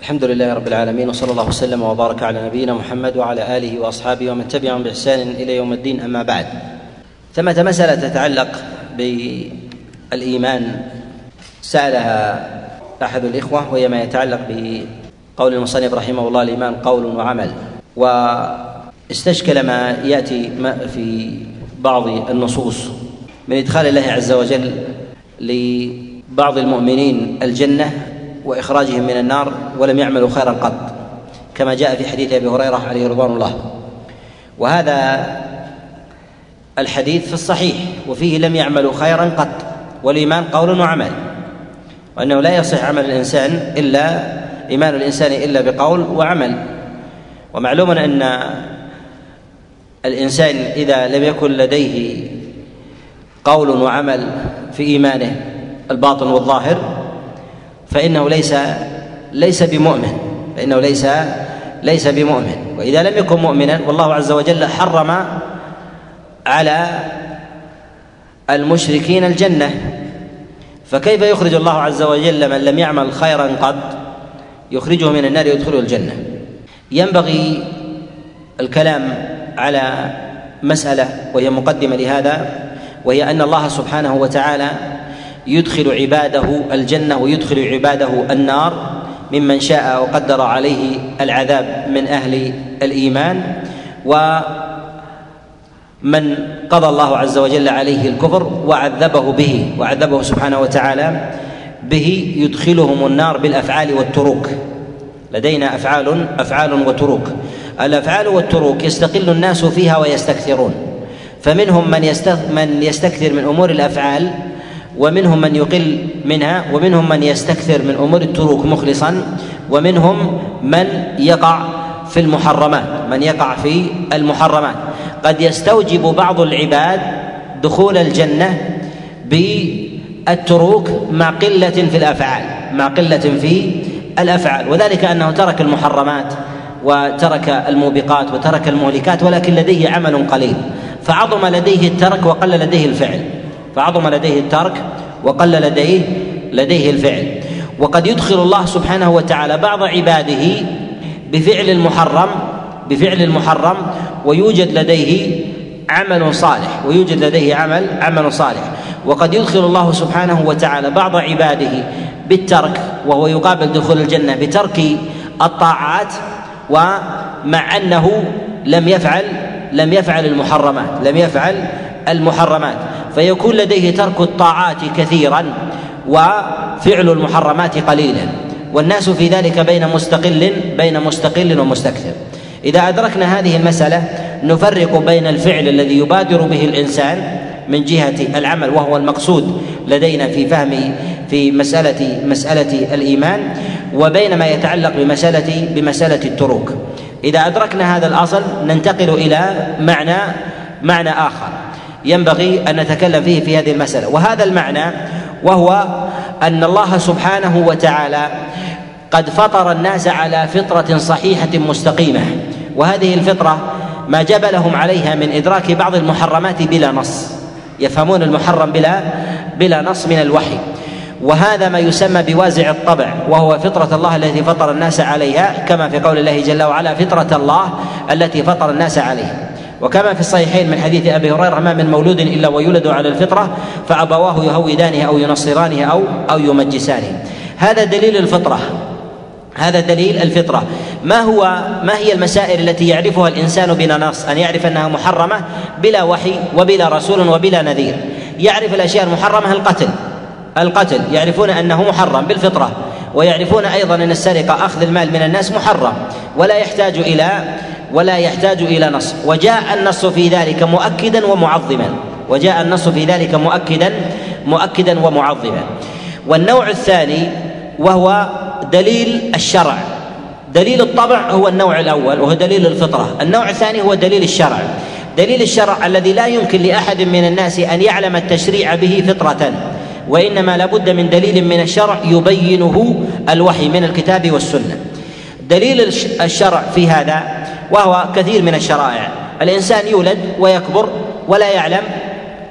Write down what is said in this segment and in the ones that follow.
الحمد لله رب العالمين وصلى الله وسلم وبارك على نبينا محمد وعلى آله وأصحابه ومن تبعهم بإحسان إلى يوم الدين أما بعد. ثمة مسألة تتعلق بالإيمان. سألها أحد الإخوة وهي ما يتعلق بقول المصنف رحمه الله الإيمان قول وعمل. واستشكل ما يأتي في بعض النصوص من إدخال الله عز وجل لبعض المؤمنين الجنة وإخراجهم من النار ولم يعملوا خيرا قط كما جاء في حديث أبي هريرة عليه رضوان الله. وهذا الحديث في الصحيح وفيه لم يعملوا خيرا قط والإيمان قول وعمل وأنه لا يصح عمل الإنسان إلا إيمان الإنسان إلا بقول وعمل. ومعلوم أن الإنسان إذا لم يكن لديه قول وعمل في إيمانه الباطن والظاهر فإنه ليس ليس بمؤمن. فإنه ليس ليس بمؤمن. وإذا لم يكن مؤمنا والله عز وجل حرم على المشركين الجنة. فكيف يخرج الله عز وجل من لم يعمل خيرا قد يخرجه من النار يدخله الجنة؟ ينبغي الكلام على مسألة وهي مقدمة لهذا وهي أن الله سبحانه وتعالى يدخل عباده الجنة ويدخل عباده النار ممن شاء وقدر عليه العذاب من أهل الإيمان. و من قضى الله عز وجل عليه الكفر وعذبه به وعذبه سبحانه وتعالى به يدخلهم النار بالأفعال والتروك لدينا أفعال أفعال وتروك الأفعال والتروك يستقل الناس فيها ويستكثرون. فمنهم من من يستكثر من أمور الأفعال ومنهم من يقل منها ومنهم من يستكثر من أمور التروك مخلصا ومنهم من يقع في المحرمات من يقع في المحرمات. قد يستوجب بعض العباد دخول الجنة بالتروك مع قلة في الأفعال مع قلة في الأفعال. وذلك أنه ترك المحرمات وترك الموبقات وترك المهلكات ولكن لديه عمل قليل. فعظم لديه الترك وقل لديه الفعل. فعظم لديه الترك وقل لديه لديه الفعل. وقد يدخل الله سبحانه وتعالى بعض عباده بفعل المحرم بفعل المحرم ويوجد لديه عمل صالح ويوجد لديه عمل عمل صالح. وقد يدخل الله سبحانه وتعالى بعض عباده بالترك وهو يقابل دخول الجنة بترك الطاعات ومع أنه لم يفعل لم يفعل المحرمات لم يفعل المحرمات. فيكون لديه ترك الطاعات كثيرا وفعل المحرمات قليلا. والناس في ذلك بين مستقل بين مستقل ومستكثر. إذا أدركنا هذه المسألة نفرق بين الفعل الذي يبادر به الإنسان من جهة العمل وهو المقصود لدينا في فهم في مسألة مسألة الإيمان وبين ما يتعلق بمسألة بمسألة التروك. إذا أدركنا هذا الأصل ننتقل إلى معنى معنى آخر. ينبغي أن نتكلم فيه في هذه المسألة. وهذا المعنى وهو أن الله سبحانه وتعالى قد فطر الناس على فطرة صحيحة مستقيمة. وهذه الفطرة ما جبلهم عليها من إدراك بعض المحرمات بلا نص. يفهمون المحرم بلا بلا نص من الوحي. وهذا ما يسمى بوازع الطبع وهو فطرة الله التي فطر الناس عليها كما في قول الله جل وعلا فطرة الله التي فطر الناس عليها. وكما في الصحيحين من حديث أبي هريرة ما من مولود إلا ويولد على الفطرة فأبواه يهودانه أو ينصرانه أو أو يمجسانه. هذا دليل الفطرة. هذا دليل الفطرة. ما هو ما هي المسائل التي يعرفها الإنسان بلا نص؟ أن يعرف أنها محرمة بلا وحي وبلا رسول وبلا نذير. يعرف الأشياء المحرمة القتل. القتل. يعرفون أنه محرم بالفطرة. ويعرفون أيضا أن السرقة أخذ المال من الناس محرم. ولا يحتاج إلى ولا يحتاج إلى نص. وجاء النص في ذلك مؤكدا ومعظما. وجاء النص في ذلك مؤكدا مؤكدا ومعظما. والنوع الثاني وهو دليل الشرع. دليل الطبع هو النوع الأول وهو دليل الفطرة. النوع الثاني هو دليل الشرع. دليل الشرع الذي لا يمكن لأحد من الناس أن يعلم التشريع به فطرة وإنما لابد من دليل من الشرع يبينه الوحي من الكتاب والسنة. دليل الشرع في هذا وهو كثير من الشرائع. الإنسان يولد ويكبر ولا يعلم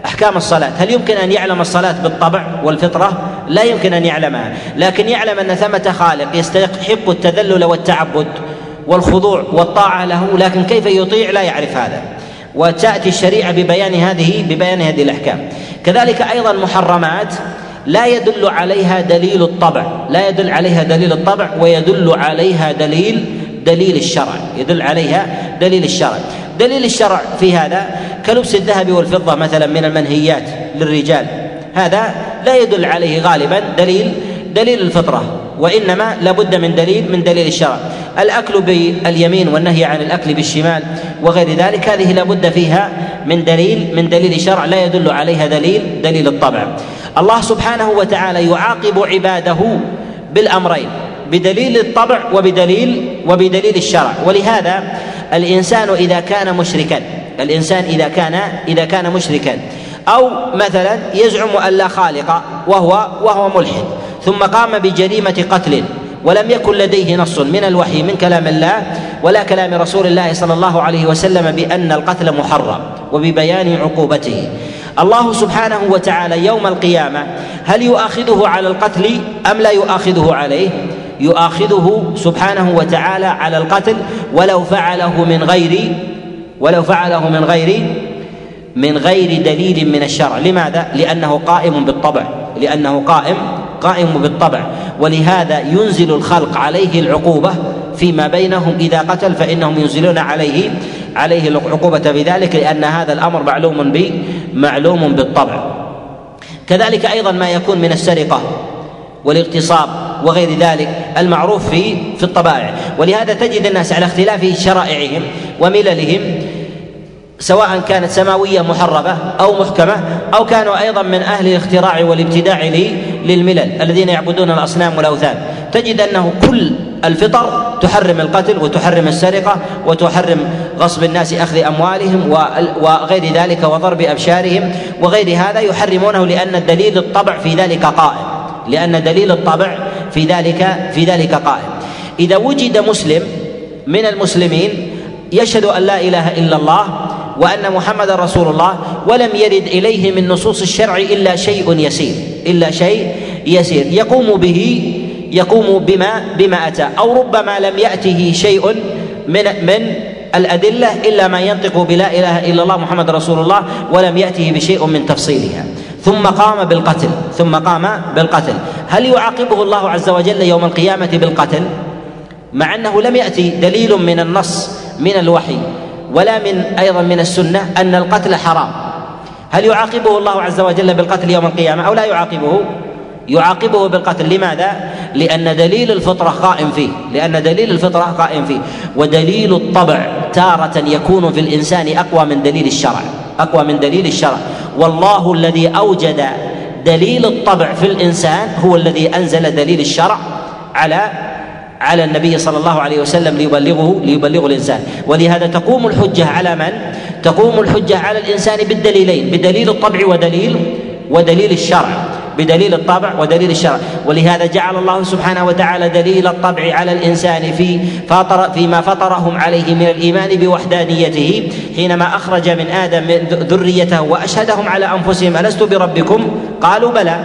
أحكام الصلاة. هل يمكن أن يعلم الصلاة بالطبع والفطرة؟ لا يمكن أن يعلمها. لكن يعلم أن ثمة خالق يستحق التذلل والتعبد والخضوع والطاعة له لكن كيف يطيع؟ لا يعرف هذا. وتأتي الشريعة ببيان هذه ببيان هذه الأحكام. كذلك أيضا محرمات لا يدل عليها دليل الطبع. لا يدل عليها دليل الطبع ويدل عليها دليل دليل الشرع يدل عليها دليل الشرع. دليل الشرع في هذا كلبس الذهب والفضة مثلا من المنهيات للرجال هذا لا يدل عليه غالبا دليل دليل الفطرة وإنما لابد من دليل من دليل الشرع. الأكل باليمين والنهي عن الأكل بالشمال وغير ذلك هذه لابد فيها من دليل من دليل الشرع لا يدل عليها دليل دليل الطبع. الله سبحانه وتعالى يعاقب عباده بالأمرين. بدليل الطبع وبدليل وبدليل الشرع. ولهذا الإنسان إذا كان مشركا الإنسان إذا كان إذا كان مشركا. أو مثلا يزعم أن لا خالق وهو وهو ملحد. ثم قام بجريمة قتل ولم يكن لديه نص من الوحي من كلام الله ولا كلام رسول الله صلى الله عليه وسلم بأن القتل محرم وببيان عقوبته. الله سبحانه وتعالى يوم القيامة هل يؤاخذه على القتل أم لا يؤاخذه عليه؟ يؤاخذه سبحانه وتعالى على القتل ولو فعله من غير ولو فعله من غير من غير دليل من الشرع. لماذا؟ لأنه قائم بالطبع لأنه قائم قائم بالطبع. ولهذا ينزل الخلق عليه العقوبة فيما بينهم. إذا قتل فإنهم ينزلون عليه عليه العقوبة بذلك لأن هذا الأمر معلوم ب معلوم بالطبع. كذلك أيضا ما يكون من السرقة والاغتصاب وغير ذلك المعروف في في الطبائع. ولهذا تجد الناس على اختلاف شرائعهم ومللهم سواء كانت سماوية محرفه أو محكمة أو كانوا أيضا من أهل الاختراع والابتداع للملل الذين يعبدون الأصنام والأوثان. تجد أنه كل الفطر تحرم القتل وتحرم السرقة وتحرم غصب الناس أخذ أموالهم وغير ذلك وضرب أبشارهم وغير هذا يحرمونه لأن دليل الطبع في ذلك قائم. لأن دليل الطبع في ذلك في ذلك قائم. إذا وجد مسلم من المسلمين يشهد أن لا إله إلا الله وأن محمد رسول الله ولم يرد إليه من نصوص الشرع إلا شيء يسير إلا شيء يسير. يقوم به يقوم بما بما أتى. أو ربما لم يأته شيء من من الأدلة إلا ما ينطق بلا إله إلا الله محمد رسول الله ولم يأته بشيء من تفصيلها. ثم قام بالقتل ثم قام بالقتل. هل يعاقبه الله عز وجل يوم القيامة بالقتل؟ مع أنه لم يأتي دليل من النص من الوحي ولا من أيضا من السنة أن القتل حرام. هل يعاقبه الله عز وجل بالقتل يوم القيامة أو لا يعاقبه؟ يعاقبه بالقتل. لماذا؟ لأن دليل الفطرة قائم فيه لأن دليل الفطرة قائم فيه. ودليل الطبع تارة يكون في الإنسان أقوى من دليل الشرع أقوى من دليل الشرع. والله الذي أوجد دليل الطبع في الإنسان هو الذي أنزل دليل الشرع على على النبي صلى الله عليه وسلم ليبلغه ليبلغه الإنسان ولهذا تقوم الحجة على من؟ تقوم الحجة على الإنسان بالدليلين بدليل الطبع ودليل ودليل الشرع بدليل الطبع ودليل الشرع. ولهذا جعل الله سبحانه وتعالى دليل الطبع على الإنسان في فطر فيما فطرهم عليه من الإيمان بوحدانيته حينما أخرج من آدم ذريته وأشهدهم على أنفسهم ألست بربكم؟ قالوا بلى.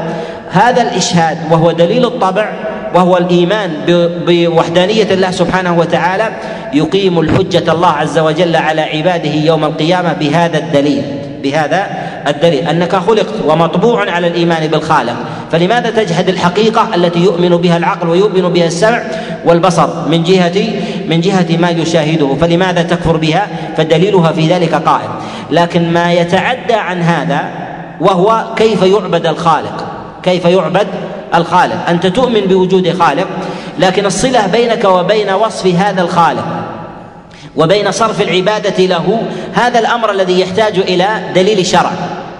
هذا الإشهاد وهو دليل الطبع وهو الإيمان بوحدانية الله سبحانه وتعالى يقيم الحجة الله عز وجل على عباده يوم القيامة بهذا الدليل. بهذا الدليل أنك خلقت ومطبوع على الإيمان بالخالق. فلماذا تجحد الحقيقة التي يؤمن بها العقل ويؤمن بها السمع والبصر من جهه من جهة ما يشاهده؟ فلماذا تكفر بها؟ فدليلها في ذلك قائم لكن ما يتعدى عن هذا وهو كيف يعبد الخالق؟ كيف يعبد الخالق؟ أنت تؤمن بوجود خالق لكن الصلة بينك وبين وصف هذا الخالق وبين صرف العبادة له هذا الأمر الذي يحتاج إلى دليل شرع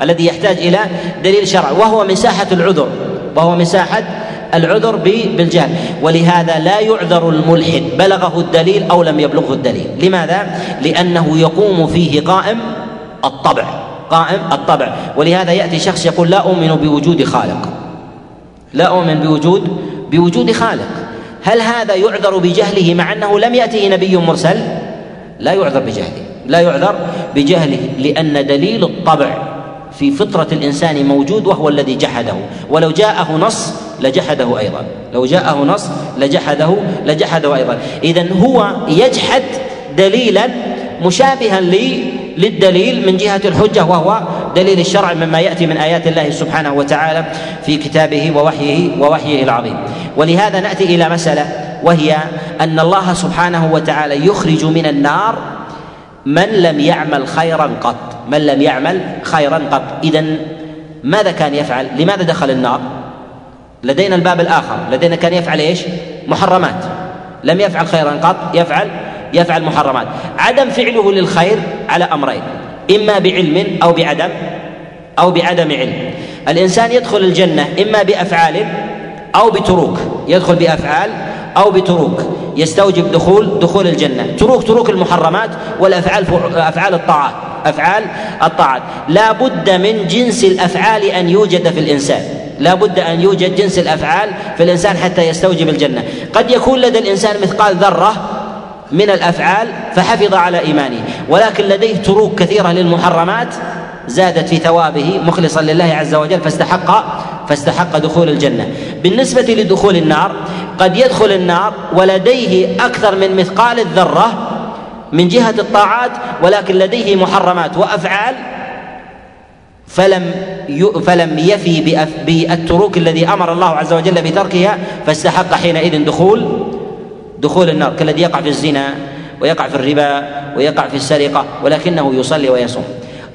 الذي يحتاج إلى دليل شرع وهو مساحة العذر وهو مساحة العذر بالجهل. ولهذا لا يعذر الملحد بلغه الدليل أو لم يبلغه الدليل. لماذا؟ لأنه يقوم فيه قائم الطبع قائم الطبع. ولهذا يأتي شخص يقول لا أؤمن بوجود خالق. لا أؤمن بوجود بوجود خالق. هل هذا يعذر بجهله مع أنه لم ياته نبي مرسل؟ لا يعذر بجهله. لا يعذر بجهله لأن دليل الطبع في فطرة الإنسان موجود وهو الذي جحده. ولو جاءه نص لجحده أيضا. لو جاءه نص لجحده لجحده أيضا. إذا هو يجحد دليلا مشابها للدليل من جهة الحجة وهو دليل الشرع مما يأتي من آيات الله سبحانه وتعالى في كتابه ووحيه ووحيه العظيم. ولهذا نأتي إلى مسألة وهي أن الله سبحانه وتعالى يخرج من النار من لم يعمل خيرا قط من لم يعمل خيرا قط. إذا ماذا كان يفعل؟ لماذا دخل النار؟ لدينا الباب الآخر. لدينا كان يفعل إيش؟ محرمات. لم يفعل خيرا قط يفعل يفعل محرمات. عدم فعله للخير على أمرين. إما بعلم أو بعدم أو بعدم علم. الإنسان يدخل الجنة إما بأفعال أو بتروك. يدخل بأفعال أو بتروك يستوجب دخول دخول الجنة. تروك تروك المحرمات والأفعال أفعال الطاعات أفعال الطاعات لا بد من جنس الأفعال أن يوجد في الإنسان. لا بد أن يوجد جنس الأفعال في الإنسان حتى يستوجب الجنة. قد يكون لدى الإنسان مثقال ذرة من الأفعال فحفظ على إيمانه. ولكن لديه تروك كثيرة للمحرمات زادت في ثوابه مخلصا لله عز وجل فاستحق فاستحق دخول الجنة. بالنسبة لدخول النار قد يدخل النار ولديه أكثر من مثقال الذرة من جهة الطاعات ولكن لديه محرمات وأفعال فلم فلم يفي بالتروك الذي أمر الله عز وجل بتركها فاستحق حينئذ دخول دخول النار كالذي يقع في الزنا ويقع في الربا ويقع في السرقة ولكنه يصلي ويصوم.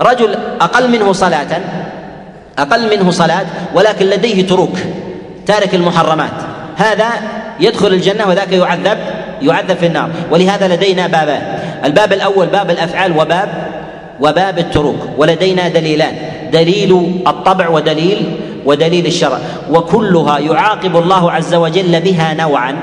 رجل أقل منه صلاة أقل منه صلاة ولكن لديه تروك. تارك المحرمات. هذا يدخل الجنة وذاك يعذب يعذب في النار. ولهذا لدينا بابان الباب الأول باب الأفعال وباب وباب التروك. ولدينا دليلان. دليل الطبع ودليل ودليل الشرع. وكلها يعاقب الله عز وجل بها نوعا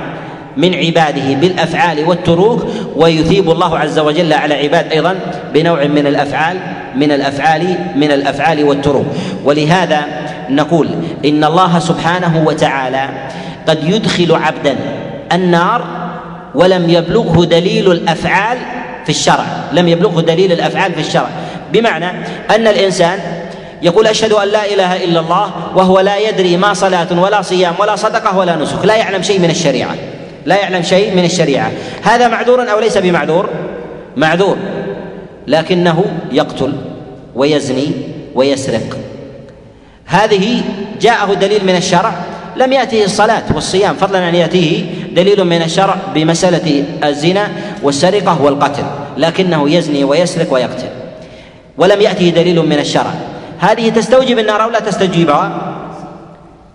من عباده بالأفعال والتروك ويثيب الله عز وجل على عباد أيضا بنوع من الافعال من الافعال من الأفعال والتروك. ولهذا نقول إن الله سبحانه وتعالى قد يدخل عبدا النار ولم يبلغه دليل الأفعال في الشرع لم يبلغه دليل الأفعال في الشرع. بمعنى أن الإنسان يقول أشهد أن لا إله إلا الله وهو لا يدري ما صلاة ولا صيام ولا صدقة ولا نسك لا يعلم شيء من الشريعة لا يعلم شيء من الشريعة. هذا معذور أو ليس بمعذور؟ معذور لكنه يقتل ويزني ويسرق. هذه جاءه دليل من الشرع لم ياته الصلاة والصيام فضلا ان يأتيه دليل من الشرع بمسألة الزنا والسرقة والقتل لكنه يزني ويسرق ويقتل ولم ياته دليل من الشرع. هذه تستوجب النار أو لا تستوجبها؟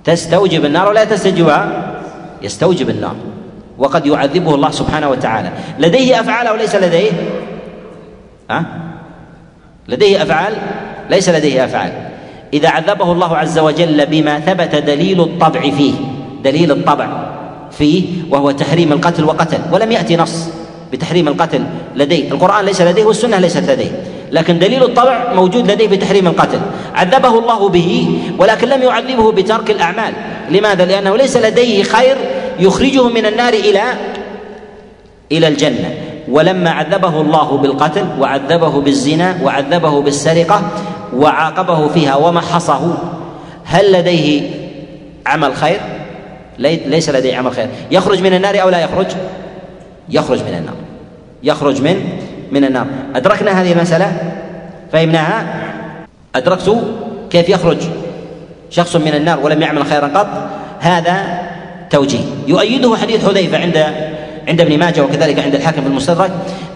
تستوجب النار ولا تستوجبها؟ يستوجب النار وقد يعذبه الله سبحانه وتعالى. لديه أفعال أو ليس لديه؟ ها؟ لديه أفعال؟ ليس لديه أفعال. إذا عذبه الله عز وجل بما ثبت دليل الطبع فيه دليل الطبع فيه وهو تحريم القتل وقتل ولم يأتي نص بتحريم القتل لديه. القرآن ليس لديه والسنة ليست لديه لكن دليل الطبع موجود لديه بتحريم القتل. عذبه الله به ولكن لم يعذبه بترك الأعمال. لماذا؟ لأنه ليس لديه خير يخرجه من النار إلى إلى الجنة. ولما عذبه الله بالقتل وعذبه بالزنا وعذبه بالسرقة وعاقبه فيها ومحصه هل لديه عمل خير؟ ليس لديه عمل خير. يخرج من النار أو لا يخرج؟ يخرج من النار. يخرج من من النار. أدركنا هذه المسألة؟ فهمناها؟ أدركت كيف يخرج شخص من النار ولم يعمل خيرا قط؟ هذا توجيه. يؤيده حديث حذيفة عند عند ابن ماجه وكذلك عند الحاكم في المستدرك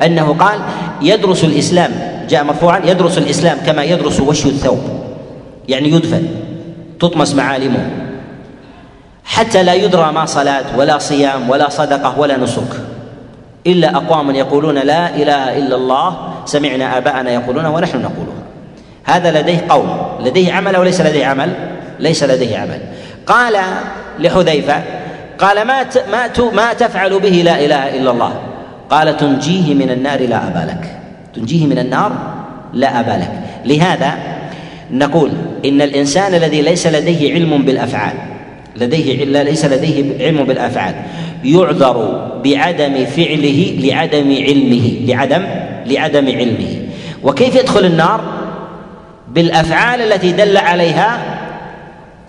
أنه قال يدرس الإسلام جاء مرفوعا يدرس الإسلام كما يدرس وشي الثوب. يعني يدفن تطمس معالمه. حتى لا يدرى ما صلاة ولا صيام ولا صدقة ولا نسك. إلا أقوام يقولون لا إله إلا الله سمعنا آباءنا يقولون ونحن نقوله هذا لديه قول لديه عمل أو ليس لديه عمل؟ ليس لديه عمل. قال لحذيفة قال ما ما ما تفعل به لا إله إلا الله؟ قال تنجيه من النار لا أبا لك. تنجيه من النار؟ لا أبا لك. لهذا نقول إن الإنسان الذي ليس لديه علم بالأفعال لديه ليس لديه علم بالأفعال يعذر بعدم فعله لعدم علمه لعدم لعدم علمه. وكيف يدخل النار؟ بالأفعال التي دل عليها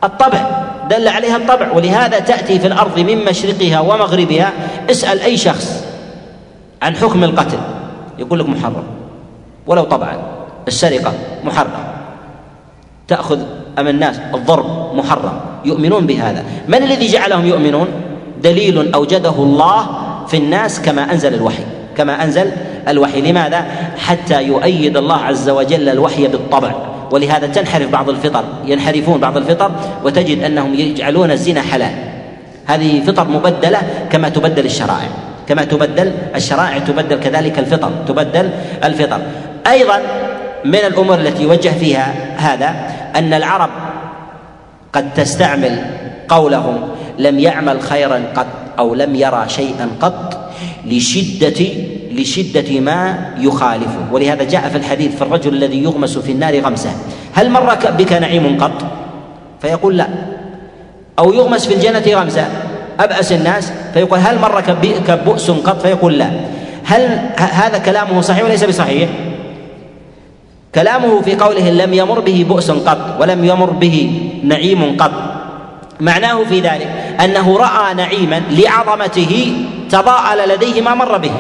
الطبع. دل عليها الطبع. ولهذا تأتي في الأرض من مشرقها ومغربها اسأل أي شخص عن حكم القتل. يقول لك محرم. ولو طبعا السرقة محرم تأخذ امام الناس الضرب محرم. يؤمنون بهذا. من الذي جعلهم يؤمنون؟ دليل أوجده الله في الناس كما أنزل الوحي. كما أنزل الوحي. لماذا؟ حتى يؤيد الله عز وجل الوحي بالطبع. ولهذا تنحرف بعض الفطر. ينحرفون بعض الفطر وتجد أنهم يجعلون الزنا حلال. هذه فطر مبدلة كما تبدل الشرائع. كما تبدل الشرائع تبدل كذلك الفطر تبدل الفطر. أيضا من الأمور التي يوجه فيها هذا أن العرب قد تستعمل قولهم لم يعمل خيرا قط أو لم يرى شيئا قط لشدة لشدة ما يخالفه. ولهذا جاء في الحديث في الرجل الذي يغمس في النار غمسة. هل مر بك نعيم قط؟ فيقول لا. أو يغمس في الجنة غمسة. أبأس الناس؟ فيقول هل مر بك بؤس قط؟ فيقول لا. هل هذا كلامه صحيح وليس بصحيح؟ كلامه في قوله لم يمر به بؤس قط ولم يمر به نعيم قط. معناه في ذلك أنه رأى نعيما لعظمته تضاءل لديه ما مر به.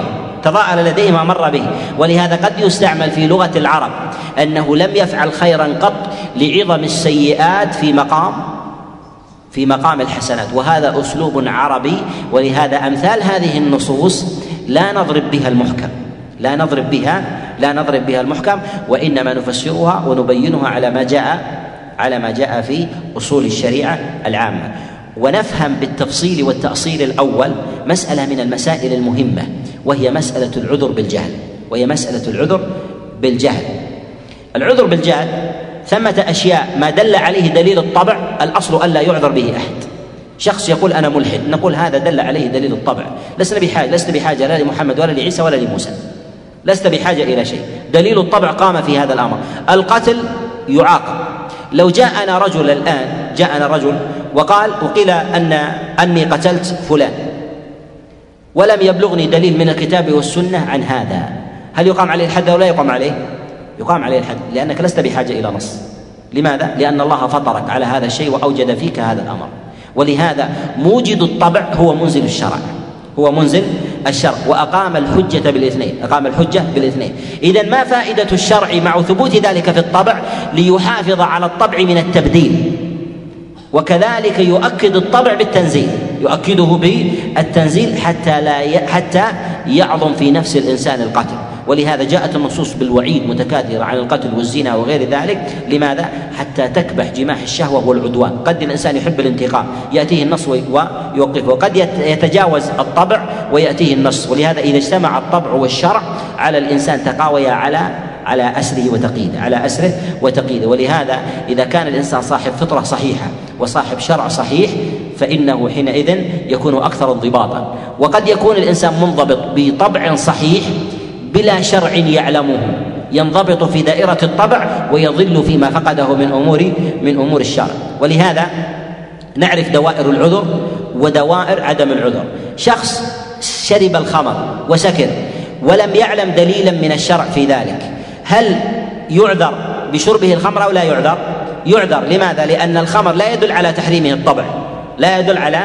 تضاءل لديه ما مر به. ولهذا قد يستعمل في لغة العرب أنه لم يفعل خيرا قط لعظم السيئات في مقام في مقام الحسنات. وهذا أسلوب عربي ولهذا أمثال هذه النصوص لا نضرب بها المحكم. لا نضرب بها لا نضرب بها المحكم وإنما نفسرها ونبينها على ما جاء على ما جاء في أصول الشريعة العامة. ونفهم بالتفصيل والتأصيل الأول مسألة من المسائل المهمة وهي مسألة العذر بالجهل. وهي مسألة العذر بالجهل. العذر بالجهل ثمة أشياء ما دل عليه دليل الطبع الأصل ألا يعذر به أحد. شخص يقول أنا ملحد نقول هذا دل عليه دليل الطبع. لسنا بحاجة لست بحاجة لا لمحمد ولا لعيسى ولا لموسى. لست بحاجة إلى شيء. دليل الطبع قام في هذا الأمر. القتل يعاقب. لو جاءنا رجل الآن جاءنا رجل وقال وقيل أن أني قتلت فلان. ولم يبلغني دليل من الكتاب والسنة عن هذا. هل يقام عليه الحد أو لا يقام عليه؟ يقام عليه الحد لأنك لست بحاجة إلى نص. لماذا؟ لأن الله فطرك على هذا الشيء وأوجد فيك هذا الأمر. ولهذا موجد الطبع هو منزل الشرع. هو منزل الشرع. وأقام الحجة بالاثنين أقام الحجة بالاثنين. إذا ما فائدة الشرع مع ثبوت ذلك في الطبع؟ ليحافظ على الطبع من التبديل. وكذلك يؤكد الطبع بالتنزيل. يؤكده بالتنزيل حتى لا حتى يعظم في نفس الإنسان القتل. ولهذا جاءت النصوص بالوعيد متكاثرة عن القتل والزنا وغير ذلك. لماذا؟ حتى تكبح جماح الشهوة والعدوان. قد الإنسان يحب الانتقام. يأتيه النص ويوقفه. وقد يتجاوز الطبع ويأتيه النص. ولهذا إذا اجتمع الطبع والشرع على الإنسان تقاويا على على أسره وتقييده. على أسره وتقييده. ولهذا إذا كان الإنسان صاحب فطرة صحيحة وصاحب شرع صحيح فإنه حينئذ يكون أكثر انضباطا. وقد يكون الإنسان منضبط بطبع صحيح بلا شرع يعلمه. ينضبط في دائرة الطبع ويضل فيما فقده من أمور من أمور الشرع. ولهذا نعرف دوائر العذر ودوائر عدم العذر. شخص شرب الخمر وسكر ولم يعلم دليلا من الشرع في ذلك هل يعذر بشربه الخمر أو لا يعذر؟ يعذر. لماذا؟ لأن الخمر لا يدل على تحريمه الطبع لا يدل على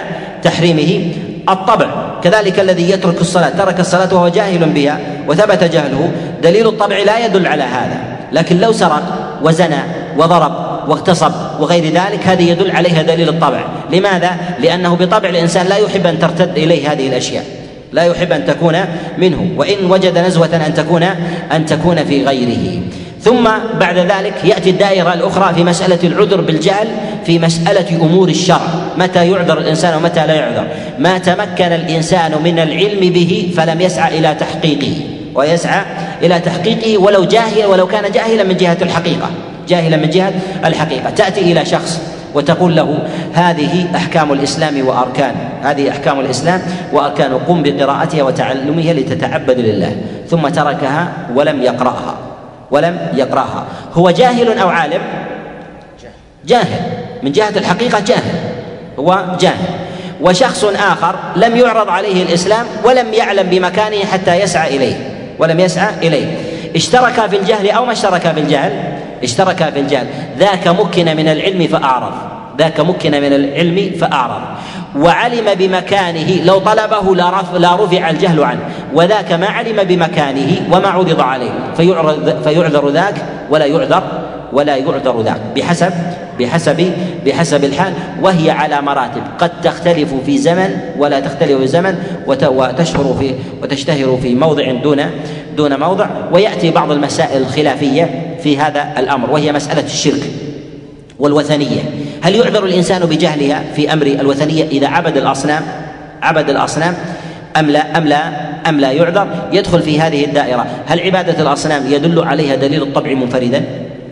تحريمه الطبع. كذلك الذي يترك الصلاة ترك الصلاة وهو جاهل بها وثبت جهله. دليل الطبع لا يدل على هذا لكن لو سرق وزنى وضرب واغتصب وغير ذلك هذه يدل عليها دليل الطبع. لماذا؟ لأنه بطبع الإنسان لا يحب أن ترتد إليه هذه الأشياء. لا يحب أن تكون منه وإن وجد نزوة أن تكون أن تكون في غيره. ثم بعد ذلك يأتي الدائرة الأخرى في مسألة العذر بالجهل في مسألة أمور الشرع متى يعذر الإنسان ومتى لا يعذر؟ ما تمكن الإنسان من العلم به فلم يسعى إلى تحقيقه. ويسعى إلى تحقيقه ولو جاهل ولو كان جاهلا من جهة الحقيقة. جاهلا من جهة الحقيقة. تأتي إلى شخص وتقول له هذه أحكام الإسلام وأركان. هذه أحكام الإسلام وأركان قم بقراءتها وتعلمها لتتعبد لله. ثم تركها ولم يقرأها. ولم يقرأها. هو جاهل أو عالم؟ جاهل. من جهة الحقيقة جاهل. هو جاهل. وشخص آخر لم يعرض عليه الإسلام ولم يعلم بمكانه حتى يسعى إليه. ولم يسعى إليه. اشترك في الجهل أو ما اشترك في الجهل؟ اشتركا في الجهل. ذاك مكن من العلم فأعرض ذاك مكن من العلم فأعرض. وعلم بمكانه لو طلبه لا رفع الجهل عنه. وذاك ما علم بمكانه وما عرض عليه. فيعذر ذاك ولا يعذر ولا يعذر ذاك. بحسب بحسب بحسب الحال. وهي على مراتب. قد تختلف في زمن ولا تختلف في زمن وتشهر في وتشتهر في موضع دون دون موضع. ويأتي بعض المسائل الخلافية في هذا الأمر وهي مسألة الشرك والوثنية. هل يعذر الإنسان بجهلها في أمر الوثنية إذا عبد الأصنام؟ عبد الأصنام أم لا أم لا أم لا يعذر؟ يدخل في هذه الدائرة. هل عبادة الأصنام يدل عليها دليل الطبع منفردا؟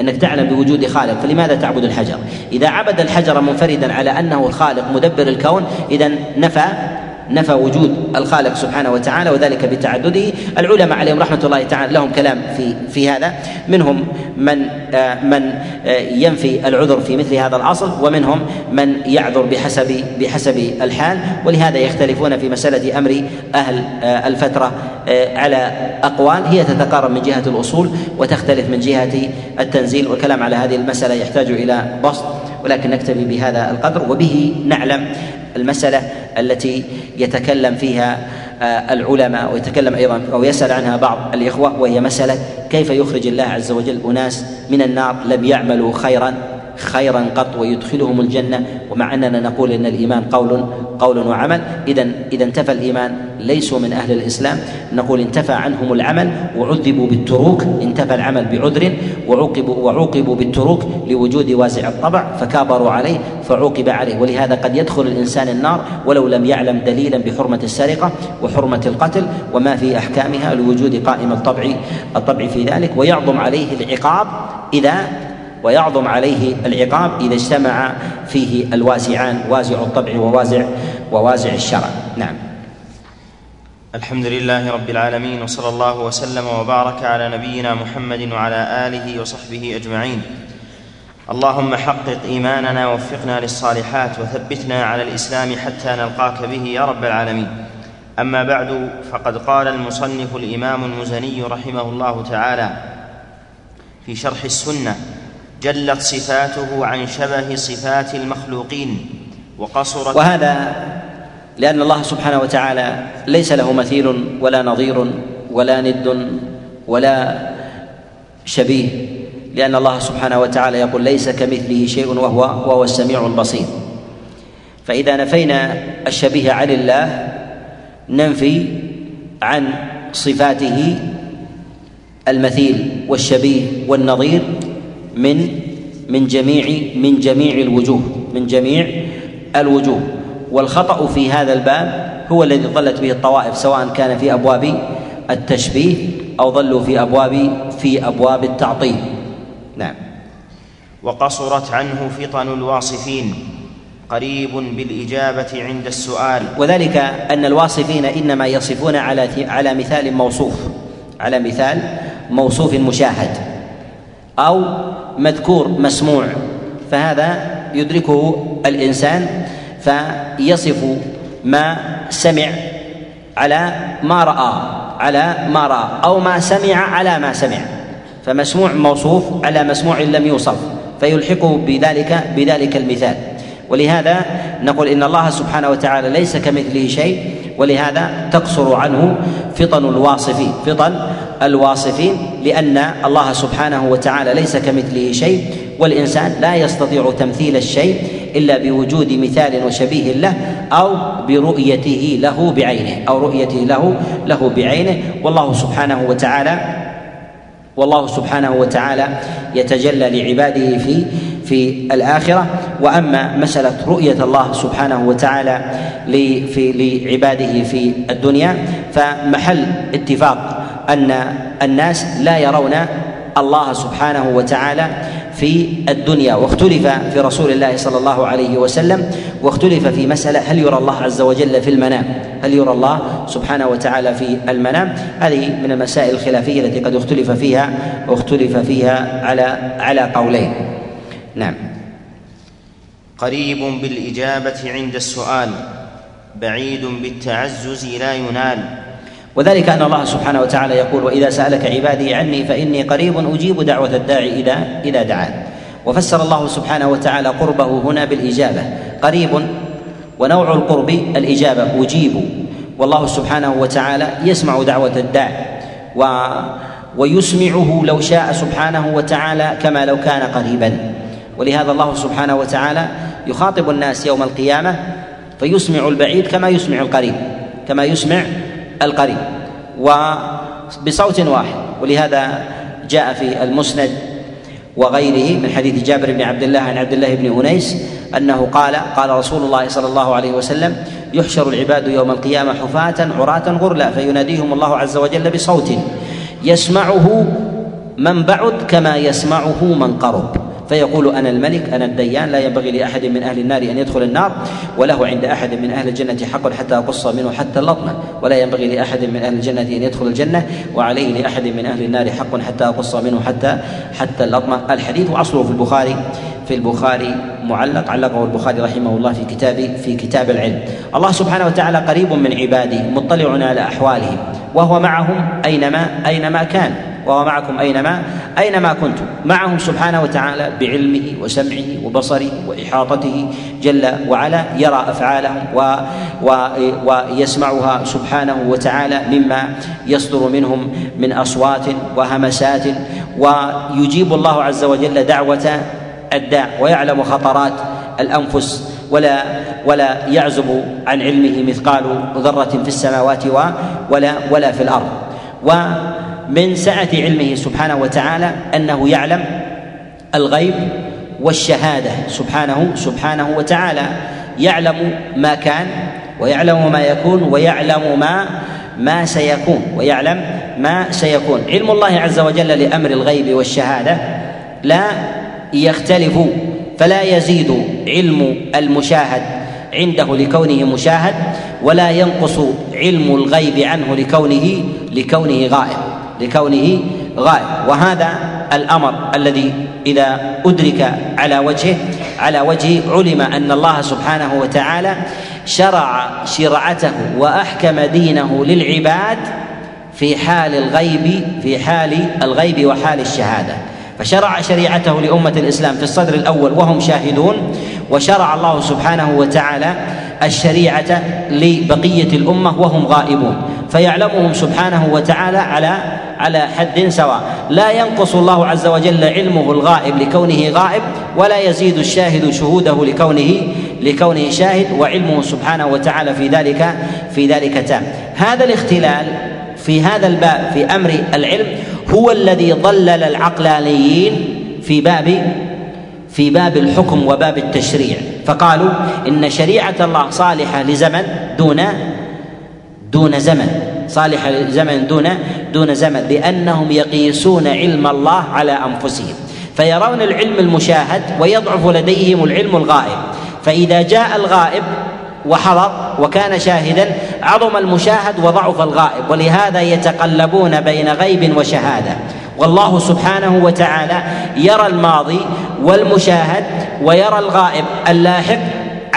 إنك تعلم بوجود خالق فلماذا تعبد الحجر؟ إذا عبد الحجر منفردا على أنه الخالق مدبر الكون إذا نفى نفى وجود الخالق سبحانه وتعالى وذلك بتعدده. العلماء عليهم رحمة الله تعالى لهم كلام في في هذا. منهم من آه، من آه، ينفي العذر في مثل هذا الأصل ومنهم من يعذر بحسب بحسب الحال. ولهذا يختلفون في مسألة أمر أهل آه، الفترة على أقوال. هي تتقارب من جهة الأصول وتختلف من جهة التنزيل. والكلام على هذه المسألة يحتاج إلى بسط. ولكن نكتفي بهذا القدر وبه نعلم المسألة التي يتكلم فيها آه، العلماء ويتكلم أيضا أو يسأل عنها بعض الإخوة وهي مسألة كيف يخرج الله عز وجل أناس من النار لم يعملوا خيرا؟ خيرا قط ويدخلهم الجنة. ومع أننا نقول إن الإيمان قول قول وعمل. إذا إذا انتفى الإيمان. ليسوا من أهل الإسلام. نقول انتفى عنهم العمل وعذبوا بالتروك. انتفى العمل بعذر. وعوقبوا وعوقبوا بالتروك لوجود وازع الطبع. فكابروا عليه فعوقب عليه. ولهذا قد يدخل الإنسان النار ولو لم يعلم دليلا بحرمة السرقة وحرمة القتل وما في أحكامها لوجود قائم الطبع الطبع في ذلك. ويعظم عليه العقاب إذا ويعظم عليه العقاب إذا اجتمع فيه الوازعان وازع الطبع ووازع ووازع الشرع. نعم. الحمد لله رب العالمين وصلى الله وسلم وبارك على نبينا محمد وعلى آله وصحبه أجمعين. اللهم حقق إيماننا ووفقنا للصالحات وثبتنا على الإسلام حتى نلقاك به يا رب العالمين. أما بعد فقد قال المصنف الإمام المزني رحمه الله تعالى في شرح السنة جلت صفاته عن شبه صفات المخلوقين وقصرت وهذا لأن الله سبحانه وتعالى ليس له مثيل ولا نظير ولا ند ولا شبيه لأن الله سبحانه وتعالى يقول ليس كمثله شيء وهو وهو السميع البصير. فإذا نفينا الشبيه عن الله ننفي عن صفاته المثيل والشبيه والنظير من من جميع من جميع الوجوه من جميع الوجوه. والخطأ في هذا الباب هو الذي ضلت به الطوائف سواء كان في أبواب التشبيه أو ضلوا في أبواب في أبواب التعطيل. نعم. وقصرت عنه فطن الواصفين قريب بالإجابة عند السؤال. وذلك أن الواصفين إنما يصفون على على مثال موصوف على مثال موصوف مشاهد أو مذكور مسموع فهذا يدركه الإنسان فيصف ما سمع على ما رأى على ما رأى أو ما سمع على ما سمع. فمسموع موصوف على مسموع لم يوصف فيلحقه بذلك بذلك المثال. ولهذا نقول إن الله سبحانه وتعالى ليس كمثله شيء ولهذا تقصر عنه فطن الواصفين فطن الواصفين لأن الله سبحانه وتعالى ليس كمثله شيء والإنسان لا يستطيع تمثيل الشيء إلا بوجود مثال وشبيه له أو برؤيته له بعينه أو رؤيته له له بعينه. والله سبحانه وتعالى والله سبحانه وتعالى يتجلى لعباده في في الآخرة وأما مسألة رؤية الله سبحانه وتعالى لعباده في الدنيا فمحل اتفاق أن الناس لا يرون الله سبحانه وتعالى في الدنيا. واختلف في رسول الله صلى الله عليه وسلم واختلف في مسألة هل يرى الله عز وجل في المنام؟ هل يرى الله سبحانه وتعالى في المنام؟ هذه من المسائل الخلافية التي قد اختلف فيها اختلف فيها على على قولين. نعم. قريب بالإجابة عند السؤال بعيد بالتعزز لا ينال. وذلك أن الله سبحانه وتعالى يقول وإذا سألك عبادي عني فإني قريب أجيب دعوة الداعي اذا اذا دعان وفسر الله سبحانه وتعالى قربه هنا بالإجابة. قريب ونوع القرب الإجابة أجيب. والله سبحانه وتعالى يسمع دعوة الداع و ويسمعه لو شاء سبحانه وتعالى كما لو كان قريبا. ولهذا الله سبحانه وتعالى يخاطب الناس يوم القيامة فيسمع البعيد كما يسمع القريب كما يسمع القريب وبصوت واحد. ولهذا جاء في المسند وغيره من حديث جابر بن عبد الله عن عبد الله بن أنيس أنه قال قال رسول الله صلى الله عليه وسلم يحشر العباد يوم القيامة حفاة عراة غرلا فيناديهم الله عز وجل بصوت يسمعه من بعد كما يسمعه من قرب. فيقول أنا الملك أنا الديان لا ينبغي لأحد من أهل النار أن يدخل النار وله عند أحد من أهل الجنة حق حتى اقص منه حتى اللطمة ولا ينبغي لأحد من أهل الجنة أن يدخل الجنة وعليه لأحد من أهل النار حق حتى اقص منه حتى حتى اللطمة. الحديث وأصله في البخاري في البخاري معلق علقه البخاري رحمه الله في كتاب في كتاب العلم. الله سبحانه وتعالى قريب من عباده مطلع على أحوالهم وهو معهم أينما أينما كان. وهو معكم أينما أينما كنتم. معهم سبحانه وتعالى بعلمه وسمعه وبصره وإحاطته جل وعلا يرى أفعالهم و و ويسمعها سبحانه وتعالى مما يصدر منهم من أصوات وهمسات ويجيب الله عز وجل دعوة الداع ويعلم خطرات الأنفس ولا ولا يعزب عن علمه مثقال ذرة في السماوات ولا ولا في الأرض. و من سعة علمه سبحانه وتعالى أنه يعلم الغيب والشهادة سبحانه سبحانه وتعالى. يعلم ما كان ويعلم ما يكون ويعلم ما ما سيكون ويعلم ما سيكون. علم الله عز وجل لأمر الغيب والشهادة لا يختلف فلا يزيد علم المشاهد عنده لكونه مشاهد ولا ينقص علم الغيب عنه لكونه لكونه غائب. لكونه غائب. وهذا الأمر الذي إذا أدرك على وجهه على وجه علم أن الله سبحانه وتعالى شرع شرعته وأحكم دينه للعباد في حال الغيب في حال الغيب وحال الشهادة. فشرع شريعته لأمة الإسلام في الصدر الأول وهم شاهدون وشرع الله سبحانه وتعالى الشريعة لبقية الأمة وهم غائبون. فيعلمهم سبحانه وتعالى على على حد سواء. لا ينقص الله عز وجل علمه الغائب لكونه غائب ولا يزيد الشاهد شهوده لكونه لكونه شاهد وعلمه سبحانه وتعالى في ذلك في ذلك تام. هذا الاختلال في هذا الباب في أمر العلم هو الذي ضلل العقلانيين في باب في باب الحكم وباب التشريع. فقالوا إن شريعة الله صالحة لزمن دون دون زمن. صالحه لزمن دون دون زمن لأنهم يقيسون علم الله على أنفسهم. فيرون العلم المشاهد ويضعف لديهم العلم الغائب. فإذا جاء الغائب وحضر وكان شاهدا عظم المشاهد وضعف الغائب. ولهذا يتقلبون بين غيب وشهادة. والله سبحانه وتعالى يرى الماضي والمشاهد ويرى الغائب اللاحق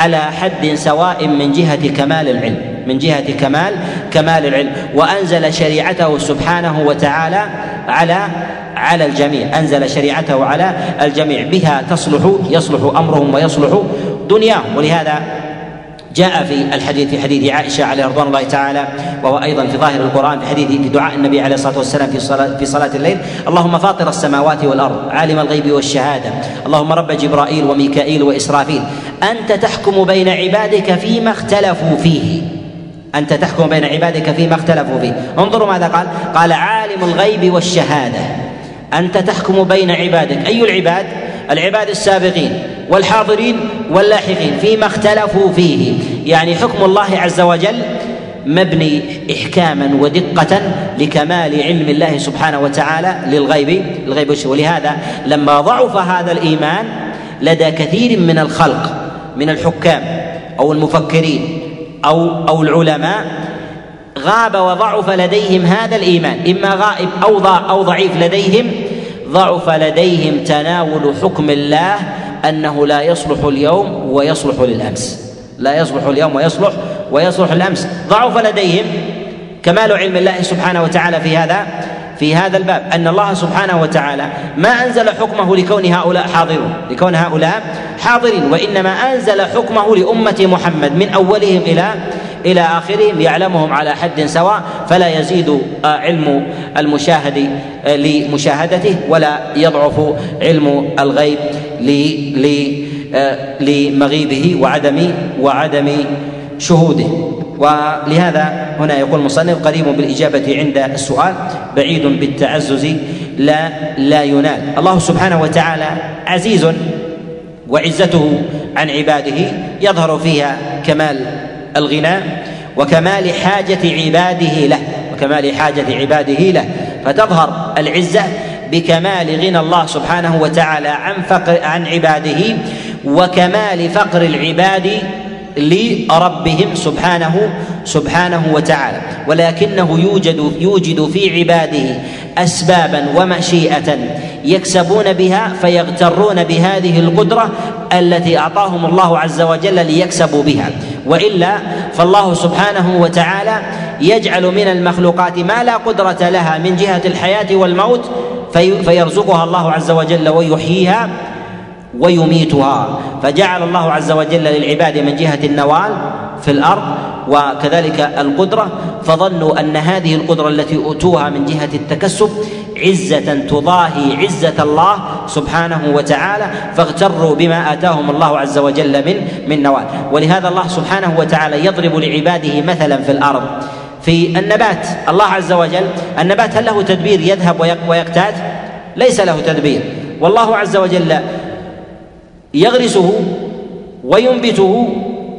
على حد سواء من جهة كمال العلم من جهة كمال كمال العلم. وأنزل شريعته سبحانه وتعالى على على الجميع. أنزل شريعته على الجميع. بها تصلح يصلح أمرهم ويصلح دنياهم. ولهذا جاء في الحديث في حديث عائشة عليه رضوان الله تعالى وهو أيضا في ظاهر القرآن في حديث في دعاء النبي عليه الصلاة والسلام في صلاه في صلاة الليل اللهم فاطر السماوات والأرض عالم الغيب والشهادة اللهم رب جبرائيل وميكائيل وإسرافيل أنت تحكم بين عبادك فيما اختلفوا فيه. أنت تحكم بين عبادك فيما اختلفوا فيه. انظروا ماذا قال؟ قال عالم الغيب والشهادة. أنت تحكم بين عبادك. أي العباد؟ العباد السابقين. والحاضرين واللاحقين فيما اختلفوا فيه. يعني حكم الله عز وجل مبني احكاما ودقه لكمال علم الله سبحانه وتعالى للغيب الغيب ولهذا لما ضعف هذا الإيمان لدى كثير من الخلق من الحكام أو المفكرين أو أو العلماء غاب وضعف لديهم هذا الإيمان. إما غائب أو أو ضعيف لديهم ضعف لديهم تناول حكم الله أنه لا يصلح اليوم ويصلح للأمس. لا يصلح اليوم ويصلح ويصلح الأمس. ضعف لديهم كمال علم الله سبحانه وتعالى في هذا في هذا الباب. أن الله سبحانه وتعالى ما أنزل حكمه لكون هؤلاء حاضرون لكون هؤلاء حاضرين. وإنما أنزل حكمه لأمة محمد من أولهم إلى إلى آخرهم يعلمهم على حد سواء فلا يزيد علم المشاهد لمشاهدته ولا يضعف علم الغيب لمغيبه وعدم وعدم شهوده. ولهذا هنا يقول المصنف قريب بالإجابة عند السؤال بعيد بالتعزز لا لا ينال. الله سبحانه وتعالى عزيز وعزته عن عباده يظهر فيها كمال الغنى وكمال حاجة عباده له وكمال حاجة عباده له. فتظهر العزة بكمال غنى الله سبحانه وتعالى عن فقر عن عباده وكمال فقر العباد لربهم سبحانه سبحانه وتعالى. ولكنه يوجد يوجد في عباده اسبابا ومشيئه يكسبون بها فيغترون بهذه القدرة التي أعطاهم الله عز وجل ليكسبوا بها. وإلا فالله سبحانه وتعالى يجعل من المخلوقات ما لا قدرة لها من جهة الحياة والموت فيرزقها الله عز وجل ويحييها. ويميتها. فجعل الله عز وجل للعباد من جهة النوال في الأرض وكذلك القدرة. فظنوا أن هذه القدرة التي أوتوها من جهة التكسب عزة تضاهي عزة الله سبحانه وتعالى فاغتروا بما آتاهم الله عز وجل من من نوال. ولهذا الله سبحانه وتعالى يضرب لعباده مثلا في الأرض. في النبات الله عز وجل النبات هل له تدبير يذهب ويقتات ليس له تدبير. والله عز وجل يغرسه وينبته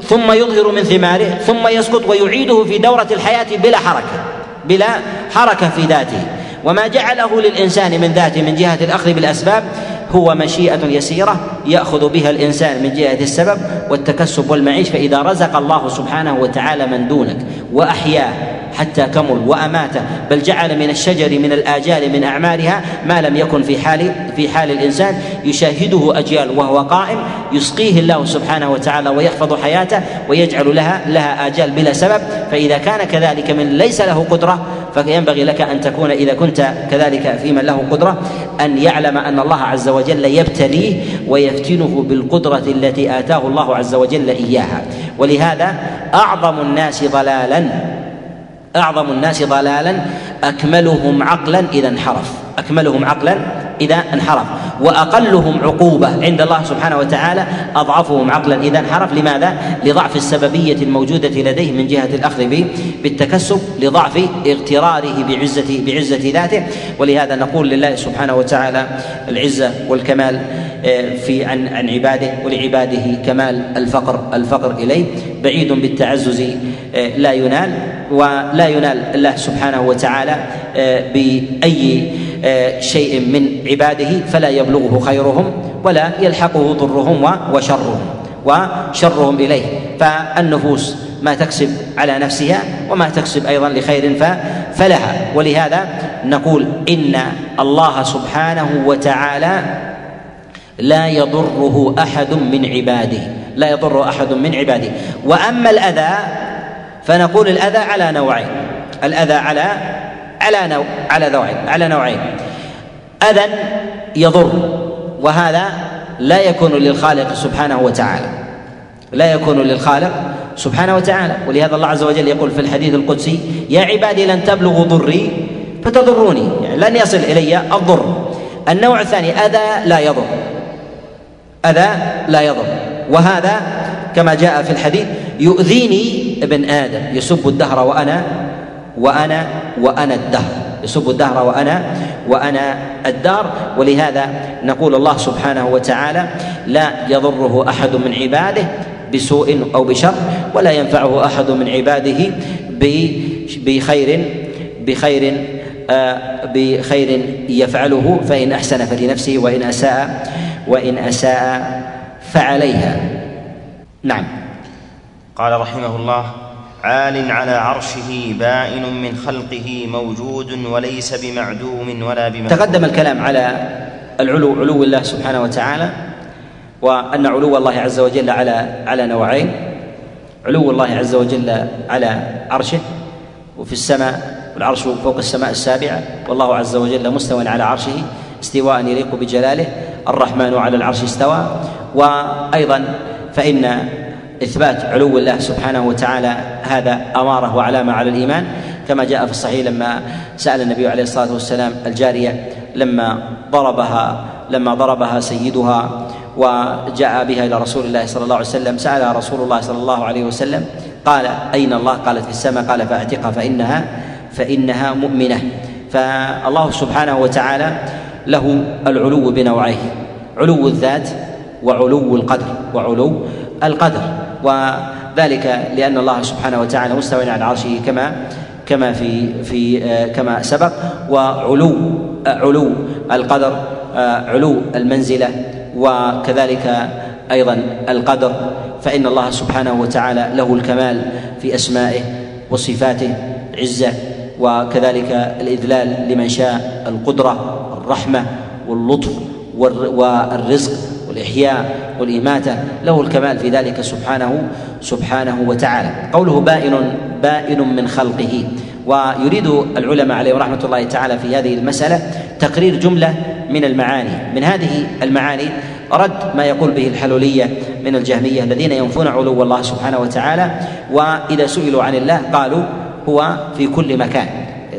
ثم يظهر من ثماره ثم يسقط ويعيده في دورة الحياة بلا حركة بلا حركة في ذاته. وما جعله للإنسان من ذاته من جهة الأخذ بالأسباب هو مشيئة يسيرة يأخذ بها الإنسان من جهة السبب والتكسب والمعيش فإذا رزق الله سبحانه وتعالى من دونك وأحياه حتى كمل وأماته بل جعل من الشجر من الآجال من أعمالها ما لم يكن في حال في حال الإنسان يشاهده أجيال وهو قائم يسقيه الله سبحانه وتعالى ويحفظ حياته ويجعل لها لها آجال بلا سبب. فإذا كان كذلك من ليس له قدرة فينبغي لك أن تكون إذا كنت كذلك في من له قدرة أن يعلم أن الله عز وجل يبتليه ويفتنه بالقدرة التي آتاه الله عز وجل إياها. ولهذا أعظم الناس ضلالا أعظم الناس ضلالا أكملهم عقلا إذا انحرف. أكملهم عقلا إذا انحرف. وأقلهم عقوبة عند الله سبحانه وتعالى أضعفهم عقلا إذا انحرف. لماذا؟ لضعف السببية الموجودة لديه من جهة الأخذ بالتكسب لضعف اغتراره بعزه بعزة ذاته. ولهذا نقول لله سبحانه وتعالى العزة والكمال آه، في عن عن عباده ولعباده كمال الفقر الفقر إليه. بعيد بالتعزز آه، لا ينال. ولا ينال الله سبحانه وتعالى آه، بأي شيء من عباده فلا يبلغه خيرهم ولا يلحقه ضرهم وشرهم وشرهم إليه. فالنفوس ما تكسب على نفسها وما تكسب أيضا لخير فلها. ولهذا نقول إن الله سبحانه وتعالى لا يضره أحد من عباده. لا يضر أحد من عباده. وأما الأذى فنقول الأذى على نوعين. الأذى على على نوع على نوعين على نوعين. اذى يضر وهذا لا يكون للخالق سبحانه وتعالى. لا يكون للخالق سبحانه وتعالى. ولهذا الله عز وجل يقول في الحديث القدسي يا عبادي لن تبلغوا ضري فتضروني. يعني لن يصل إلي الضر. النوع الثاني أذى لا يضر. أذى لا يضر. وهذا كما جاء في الحديث يؤذيني ابن آدم يسب الدهر وأنا وأنا وأنا الدهر. يسب الدهر وأنا وأنا الدار. ولهذا نقول الله سبحانه وتعالى لا يضره أحد من عباده بسوء أو بشر ولا ينفعه أحد من عباده بخير بخير آه، بخير يفعله. فإن أحسن فلنفسه وإن أساء وإن أساء فعليها. نعم. قال رحمه الله عال على عرشه بائن من خلقه موجود وليس بمعدوم ولا بمعدوم تقدم الكلام على العلو علو الله سبحانه وتعالى وأن علو الله عز وجل على على نوعين. علو الله عز وجل على عرشه وفي السماء والعرش فوق السماء السابعة. والله عز وجل مستوى على عرشه استواء يليق بجلاله. الرحمن على العرش استوى. وأيضا فإن إثبات علو الله سبحانه وتعالى هذا أمارة وعلامة على الإيمان كما جاء في الصحيح لما سأل النبي عليه الصلاة والسلام الجارية لما ضربها لما ضربها سيدها وجاء بها إلى رسول الله صلى الله عليه وسلم سألها رسول الله صلى الله عليه وسلم قال أين الله؟ قالت في السماء. قال فأعتقها فإنها فإنها مؤمنة. فالله سبحانه وتعالى له العلو بنوعيه علو الذات وعلو القدر وعلو القدر. وذلك لأن الله سبحانه وتعالى مستوى على عرشه كما كما في في آه، كما سبق وعلو علو القدر آه، علو المنزلة وكذلك أيضا القدر. فإن الله سبحانه وتعالى له الكمال في أسمائه وصفاته عزة وكذلك الإذلال لمن شاء القدرة الرحمة واللطف والرزق. والإحياء والإماتة له الكمال في ذلك سبحانه سبحانه وتعالى. قوله بائن بائن من خلقه. ويريد العلماء عليهم رحمة الله تعالى في هذه المسألة تقرير جملة من المعاني. من هذه المعاني رد ما يقول به الحلولية من الجهمية الذين ينفون علو الله سبحانه وتعالى. وإذا سئلوا عن الله قالوا هو في كل مكان.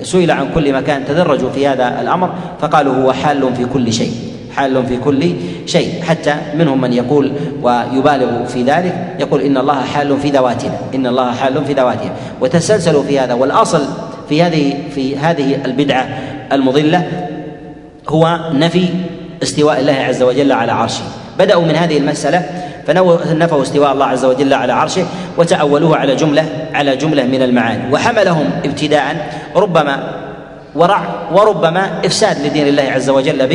سئل عن كل مكان تدرجوا في هذا الأمر فقالوا هو حال في كل شيء. حال في كل شيء. حتى منهم من يقول ويبالغ في ذلك يقول إن الله حال في ذواتنا إن الله حال في ذواتنا. وتسلسلوا في هذا والأصل في هذه في هذه البدعة المضلة هو نفي استواء الله عز وجل على عرشه. بدأوا من هذه المسألة فنفوا استواء الله عز وجل على عرشه وتأولوه على جملة على جملة من المعاني. وحملهم ابتداء ربما ورع وربما إفساد لدين الله عز وجل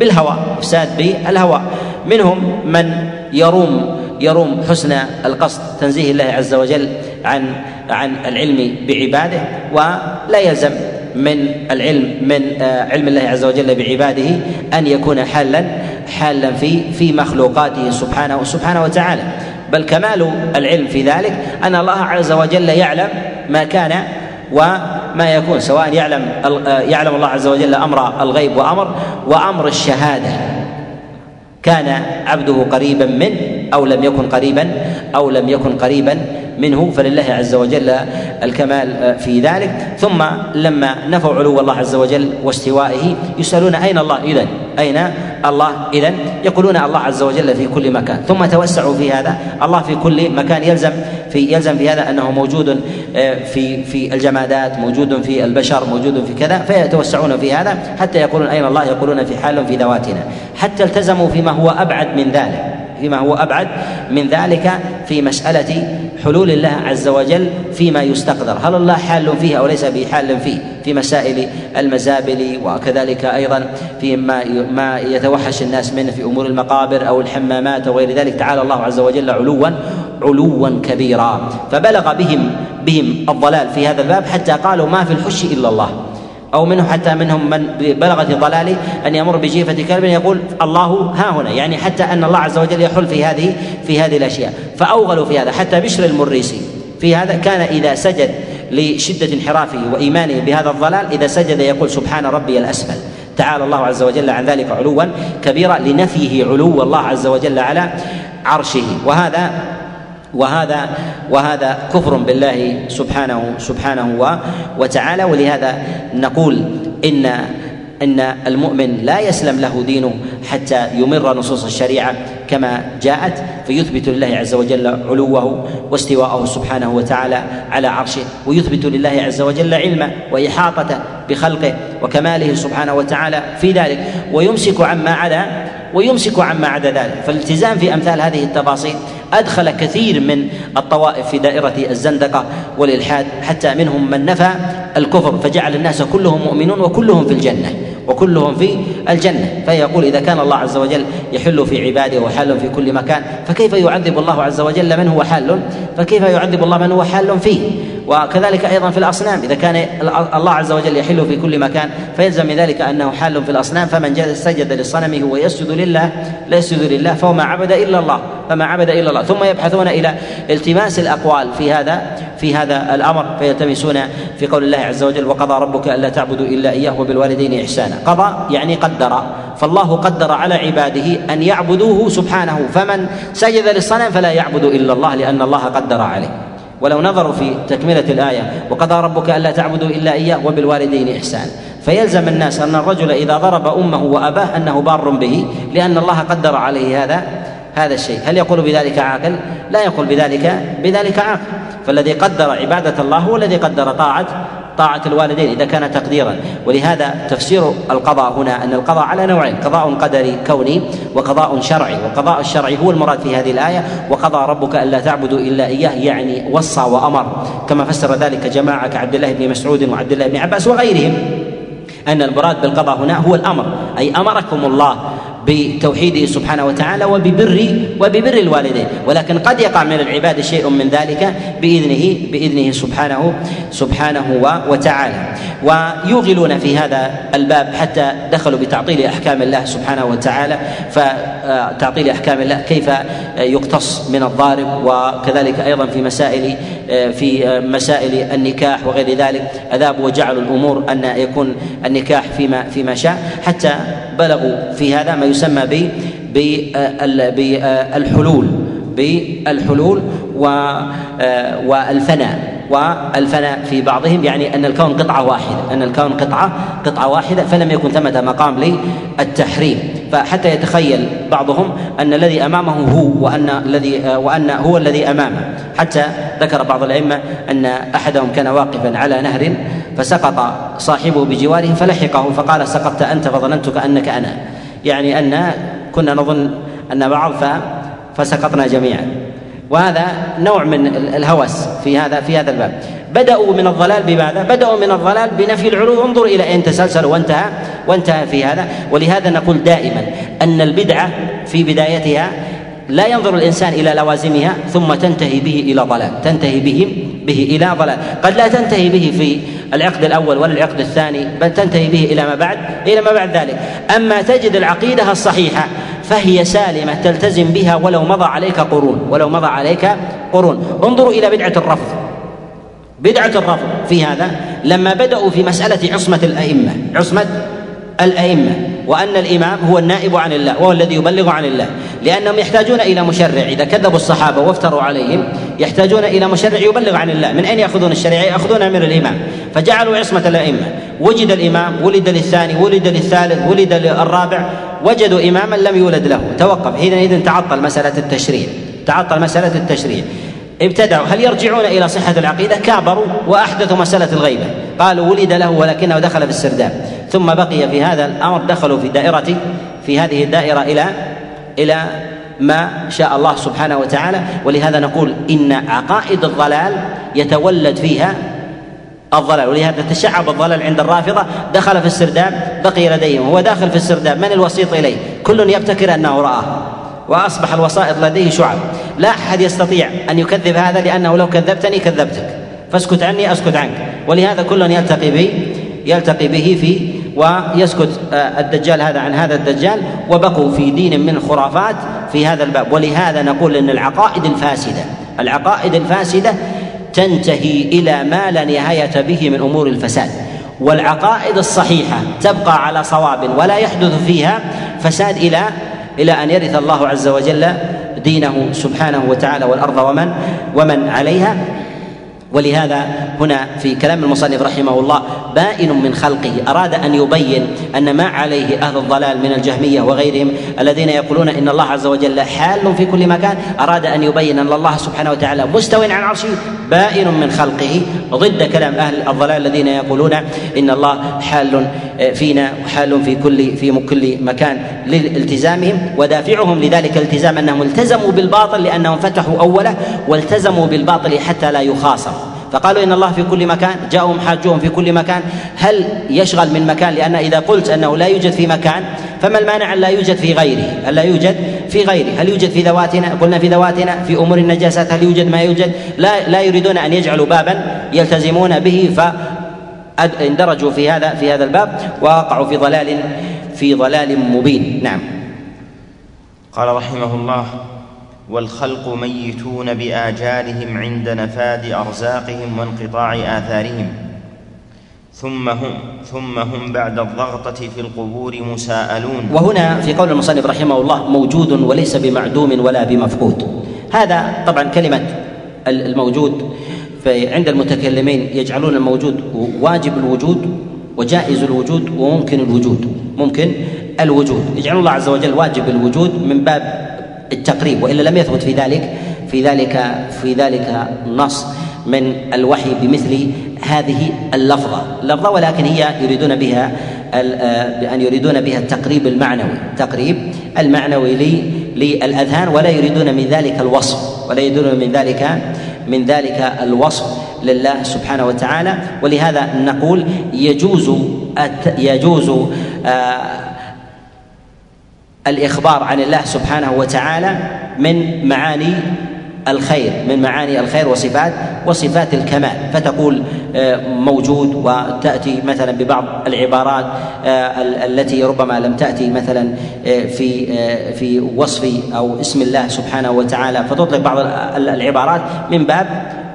به بالهوى أفساد بالهوى منهم من يروم يروم حسن القصد تنزيه الله عز وجل عن عن العلم بعباده ولا يلزم من العلم من آه، علم الله عز وجل بعباده أن يكون حالا حالا في في مخلوقاته سبحانه سبحانه وتعالى. بل كمال العلم في ذلك أن الله عز وجل يعلم ما كان وما يكون سواء يعلم آه، يعلم الله عز وجل أمر الغيب وأمر وأمر الشهادة. كان عبده قريبا منه أو لم يكن قريبا أو لم يكن قريبا منه فلله عز وجل الكمال في ذلك. ثم لما نفوا علو الله عز وجل واستوائه يسألون أين الله؟ إذن أين الله؟ إذن يقولون الله عز وجل في كل مكان. ثم توسعوا في هذا الله في كل مكان يلزم في يلزم في هذا أنه موجود آه، في في الجمادات موجود في البشر موجود في كذا فيتوسعون في هذا حتى يقولون أين الله؟ يقولون في حال في ذواتنا. حتى التزموا فيما هو أبعد من ذلك فيما هو أبعد من ذلك في مسألة حلول الله عز وجل فيما يستقدر. هل الله حال فيه أو ليس بحال فيه؟ في مسائل المزابل وكذلك أيضا في ما ما يتوحش الناس منه في أمور المقابر أو الحمامات وغير ذلك تعالى الله عز وجل علوا علوا كبيرا. فبلغ بهم بهم الضلال في هذا الباب حتى قالوا ما في الحش إلا الله. أو منهم حتى منهم من بلغت الضلال أن يمر بجيفة كلب يقول الله ها هنا. يعني حتى أن الله عز وجل يحل في هذه في هذه الأشياء. فأوغلوا في هذا. حتى بشر المريسي في هذا كان إذا سجد لشدة انحرافه وإيمانه بهذا الضلال إذا سجد يقول سبحان ربي الأسفل. تعالى الله عز وجل عن ذلك علوا كبيرا لنفيه علو الله عز وجل على عرشه. وهذا وهذا وهذا كفر بالله سبحانه سبحانه وتعالى. ولهذا نقول ان إن المؤمن لا يسلم له دينه حتى يمر نصوص الشريعة كما جاءت فيثبت لله عز وجل علوه واستواءه سبحانه وتعالى على عرشه ويثبت لله عز وجل علمه وإحاطته بخلقه وكماله سبحانه وتعالى في ذلك. ويمسك عما عدا ويمسك عما عدا ذلك. فالالتزام في أمثال هذه التفاصيل أدخل كثير من الطوائف في دائرة الزندقة والإلحاد حتى منهم من نفى الكفر فجعل الناس كلهم مؤمنون وكلهم في الجنة وكلهم في الجنة. فيقول إذا كان الله عز وجل يحل في عباده وحال في كل مكان فكيف يعذب الله عز وجل من هو حال؟ فكيف يعذب الله من هو حال فيه؟ وكذلك أيضا في الأصنام. إذا كان الله عز وجل يحل في كل مكان فيلزم من ذلك أنه حال في الأصنام. فمن سجد لصنمه ويسجد لله لا يسجد لله فهو ما عبد إلا الله. فما عبد إلا الله. ثم يبحثون إلى التماس الأقوال في هذا في هذا الأمر فيلتمسون في قول الله عز وجل وقضى ربك ألا تعبدوا إلا إياه وبالوالدين إحسانا. قضى يعني قدر. فالله قدر على عباده أن يعبدوه سبحانه. فمن سجد للصنم فلا يعبد إلا الله لأن الله قدر عليه. ولو نظروا في تكملة الآية. وقضى ربك ألا تعبدوا إلا إياه وبالوالدين احسانا فيلزم الناس أن الرجل إذا ضرب أمه وأباه أنه بار به لأن الله قدر عليه هذا هذا الشيء. هل يقول بذلك عاقل؟ لا يقول بذلك بذلك عاقل. فالذي قدر عبادة الله هو الذي قدر طاعة طاعة الوالدين إذا كان تقديرا. ولهذا تفسير القضاء هنا أن القضاء على نوعين قضاء قدري كوني وقضاء شرعي. والقضاء الشرعي هو المراد في هذه الآية وقضى ربك ألا تعبدوا إلا إياه يعني وصى وأمر. كما فسر ذلك جماعة كعبد الله بن مسعود وعبد الله بن عباس وغيرهم أن المراد بالقضاء هنا هو الأمر أي أمركم الله. بتوحيده سبحانه وتعالى وببر وببر الوالدين. ولكن قد يقع من العباد شيء من ذلك باذنه بإذنه سبحانه سبحانه وتعالى. ويوغلون في هذا الباب حتى دخلوا بتعطيل أحكام الله سبحانه وتعالى. فتعطيل أحكام الله كيف يقتص من الضارب وكذلك أيضا في مسائل في مسائل النكاح وغير ذلك. أذابوا وجعلوا الأمور أن يكون النكاح فيما فيما شاء. حتى بلغوا في هذا ما يسمى ب بالحلول بالحلول والفناء. والفناء في بعضهم يعني أن الكون قطعة واحدة. أن الكون قطعه قطعة واحدة فلم يكن ثمة مقام للتحريم. فحتى يتخيل بعضهم أن الذي أمامه هو وأن الذي وأن هو الذي امامه حتى ذكر بعض الأئمة أن أحدهم كان واقفا على نهر فسقط صاحبه بجواره فلحقه فقال سقطت أنت فظننتك انك أنا. يعني أن كنا نظن أن بعض فسقطنا جميعا. وهذا نوع من الهوس في هذا في هذا الباب. بدأوا من الضلال بماذا؟ بدأوا من الضلال بنفي العلو انظر إلى أين تسلسلوا وانتهى وانتهى في هذا. ولهذا نقول دائما أن البدعة في بدايتها لا ينظر الإنسان إلى لوازمها ثم تنتهي به إلى ضلال تنتهي به به إلى ضلال. قد لا تنتهي به في العقد الأول ولا العقد الثاني بل تنتهي به إلى ما بعد إلى ما بعد ذلك. أما تجد العقيدة الصحيحة فهي سالمة تلتزم بها ولو مضى عليك قرون ولو مضى عليك قرون. انظروا إلى بدعة الرفض. بدعة الرفض في هذا لما بدأوا في مسألة عصمة الأئمة عصمة الأئمة وأن الإمام هو النائب عن الله وهو الذي يبلغ عن الله لأنهم يحتاجون إلى مشرع. إذا كذبوا الصحابة وافتروا عليهم يحتاجون إلى مشرع يبلغ عن الله. من أين يأخذون الشريعة؟ ياخذونها من الإمام. فجعلوا عصمة الأئمة. وجد الإمام ولد للثاني ولد للثالث ولد للرابع. وجدوا إماما لم يولد له. توقف. حينئذ تعطل مسألة التشريع. تعطل مسألة التشريع. ابتدعوا. هل يرجعون إلى صحة العقيدة؟ كابروا وأحدثوا مسألة الغيبة. قالوا ولد له ولكنه دخل في السرداب. ثم بقي في هذا الأمر دخلوا في دائرة في هذه الدائرة إلى إلى ما شاء الله سبحانه وتعالى. ولهذا نقول إن عقائد الضلال يتولد فيها الضلال ولهذا تشعب الضلال عند الرافضة. دخل في السرداب بقي لديهم هو داخل في السرداب من الوسيط إليه؟ كل يبتكر أنه رآه وأصبح الوسائط لديه شعب. لا أحد يستطيع أن يكذب هذا لأنه لو كذبتني كذبتك. فاسكت عني أسكت عنك. ولهذا كل يلتقي به يلتقي به في ويسكت آه، الدجال هذا عن هذا الدجال وبقوا في دين من الخرافات في هذا الباب. ولهذا نقول إن العقائد الفاسدة العقائد الفاسدة تنتهي إلى ما لا نهاية به من أمور الفساد. والعقائد الصحيحة تبقى على صواب ولا يحدث فيها فساد إلى إلى أن يرث الله عز وجل دينه سبحانه وتعالى والأرض ومن ومن عليها. ولهذا هنا في كلام المصنف رحمه الله بائن من خلقه. أراد أن يبين أن ما عليه أهل الضلال من الجهمية وغيرهم الذين يقولون إن الله عز وجل حال في كل مكان أراد أن يبين أن الله سبحانه وتعالى مستو عن عرشه بائن من خلقه. ضد كلام أهل الضلال الذين يقولون إن الله حال فينا وحال في كل في كل مكان لالتزامهم ودافعهم لذلك الالتزام أنهم التزموا بالباطل لأنهم فتحوا أوله والتزموا بالباطل حتى لا يخاصم. فقالوا إن الله في كل مكان جاءهم حاجوهم في كل مكان. هل يشغل من مكان؟ لأن إذا قلت أنه لا يوجد في مكان فما المانع أن لا يوجد في غيره أن لا يوجد في غيره. هل يوجد في ذواتنا؟ قلنا في ذواتنا في أمور النجاسات هل يوجد؟ ما يوجد. لا لا يريدون أن يجعلوا بابا يلتزمون به ف اندرجوا في هذا في هذا الباب ووقعوا في ضلال في ضلال مبين. نعم. قال رحمه الله والخلق ميتون بآجالهم عند نفاد أرزاقهم وانقطاع آثارهم. ثم هم ثم هم بعد الضغطة في القبور مساءلون. وهنا في قول المصنف رحمه الله موجود وليس بمعدوم ولا بمفقود. هذا طبعا كلمة الموجود. عند المتكلمين يجعلون الموجود واجب الوجود وجائز الوجود وممكن الوجود. ممكن الوجود. يجعلون الله عز وجل واجب الوجود من باب التقريب وإلا لم يثبت في ذلك في ذلك في ذلك نص من الوحي بمثل هذه اللفظة. اللفظة ولكن هي يريدون بها آه، بأن يريدون بها التقريب المعنوي تقريب المعنوي للأذهان ولا يريدون من ذلك الوصف ولا يريدون من ذلك من ذلك الوصف لله سبحانه وتعالى. ولهذا نقول يجوز يجوز الإخبار عن الله سبحانه وتعالى من معاني الخير من معاني الخير وصفات وصفات الكمال. فتقول آه، موجود وتأتي مثلا ببعض العبارات آه، التي ربما لم تأتي مثلا آه، في في وصف أو اسم الله سبحانه وتعالى. فتطلق بعض العبارات من باب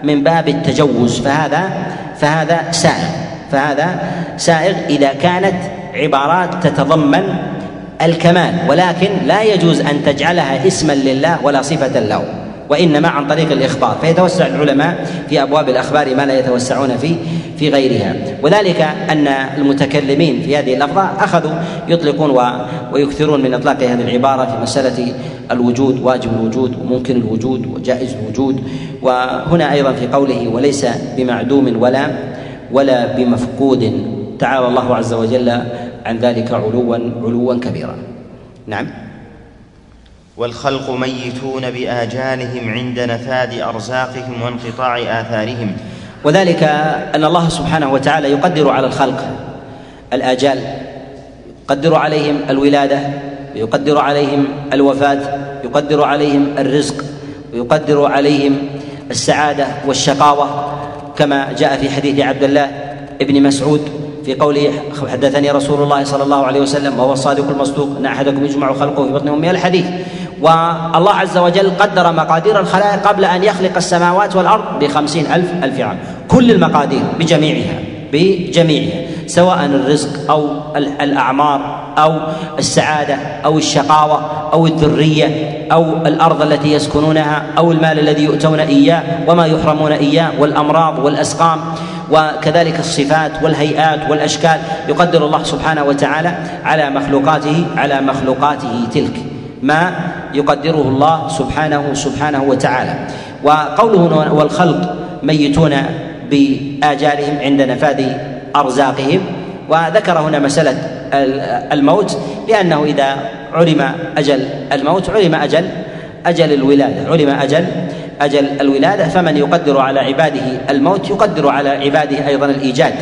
من باب التجوز. فهذا فهذا سائغ. فهذا سائغ إذا كانت عبارات تتضمن الكمال ولكن لا يجوز أن تجعلها اسما لله ولا صفة له وإنما عن طريق الإخبار. فيتوسع العلماء في أبواب الأخبار ما لا يتوسعون في في غيرها. وذلك أن المتكلمين في هذه اللفظة أخذوا يطلقون ويكثرون من إطلاق هذه العبارة في مسألة الوجود واجب الوجود وممكن الوجود وجائز الوجود. وهنا أيضا في قوله وليس بمعدوم ولا ولا بمفقود. تعالى الله عز وجل عن ذلك علوا علوا كبيرا. نعم. والخلق ميتون بآجالهم عند نفاد أرزاقهم وانقطاع آثارهم. وذلك أن الله سبحانه وتعالى يقدر على الخلق الآجال يقدر عليهم الولادة ويقدر عليهم الوفاة يقدر عليهم الرزق ويقدر عليهم السعادة والشقاوة كما جاء في حديث عبد الله ابن مسعود في قوله حدثني رسول الله صلى الله عليه وسلم وهو الصادق المصدوق إن أحدكم يجمع خلقه في بطن أمه الحديث. والله عز وجل قدر مقادير الخلائق قبل أن يخلق السماوات والأرض بخمسين ألف ألف عام. كل المقادير بجميعها بجميعها سواء الرزق أو الأعمار أو السعادة أو الشقاوة أو الذرية أو الأرض التي يسكنونها أو المال الذي يؤتون إياه وما يحرمون إياه والأمراض والأسقام. وكذلك الصفات والهيئات والأشكال يقدر الله سبحانه وتعالى على مخلوقاته على مخلوقاته تلك ما يقدره الله سبحانه سبحانه وتعالى. وقوله والخلق ميتون بآجالهم عند نفاذ أرزاقهم وذكر هنا مسألة الموت لأنه إذا علم أجل الموت علم أجل أجل الولادة علم أجل أجل الولادة فمن يقدر على عباده الموت يقدر على عباده أيضا الإيجاد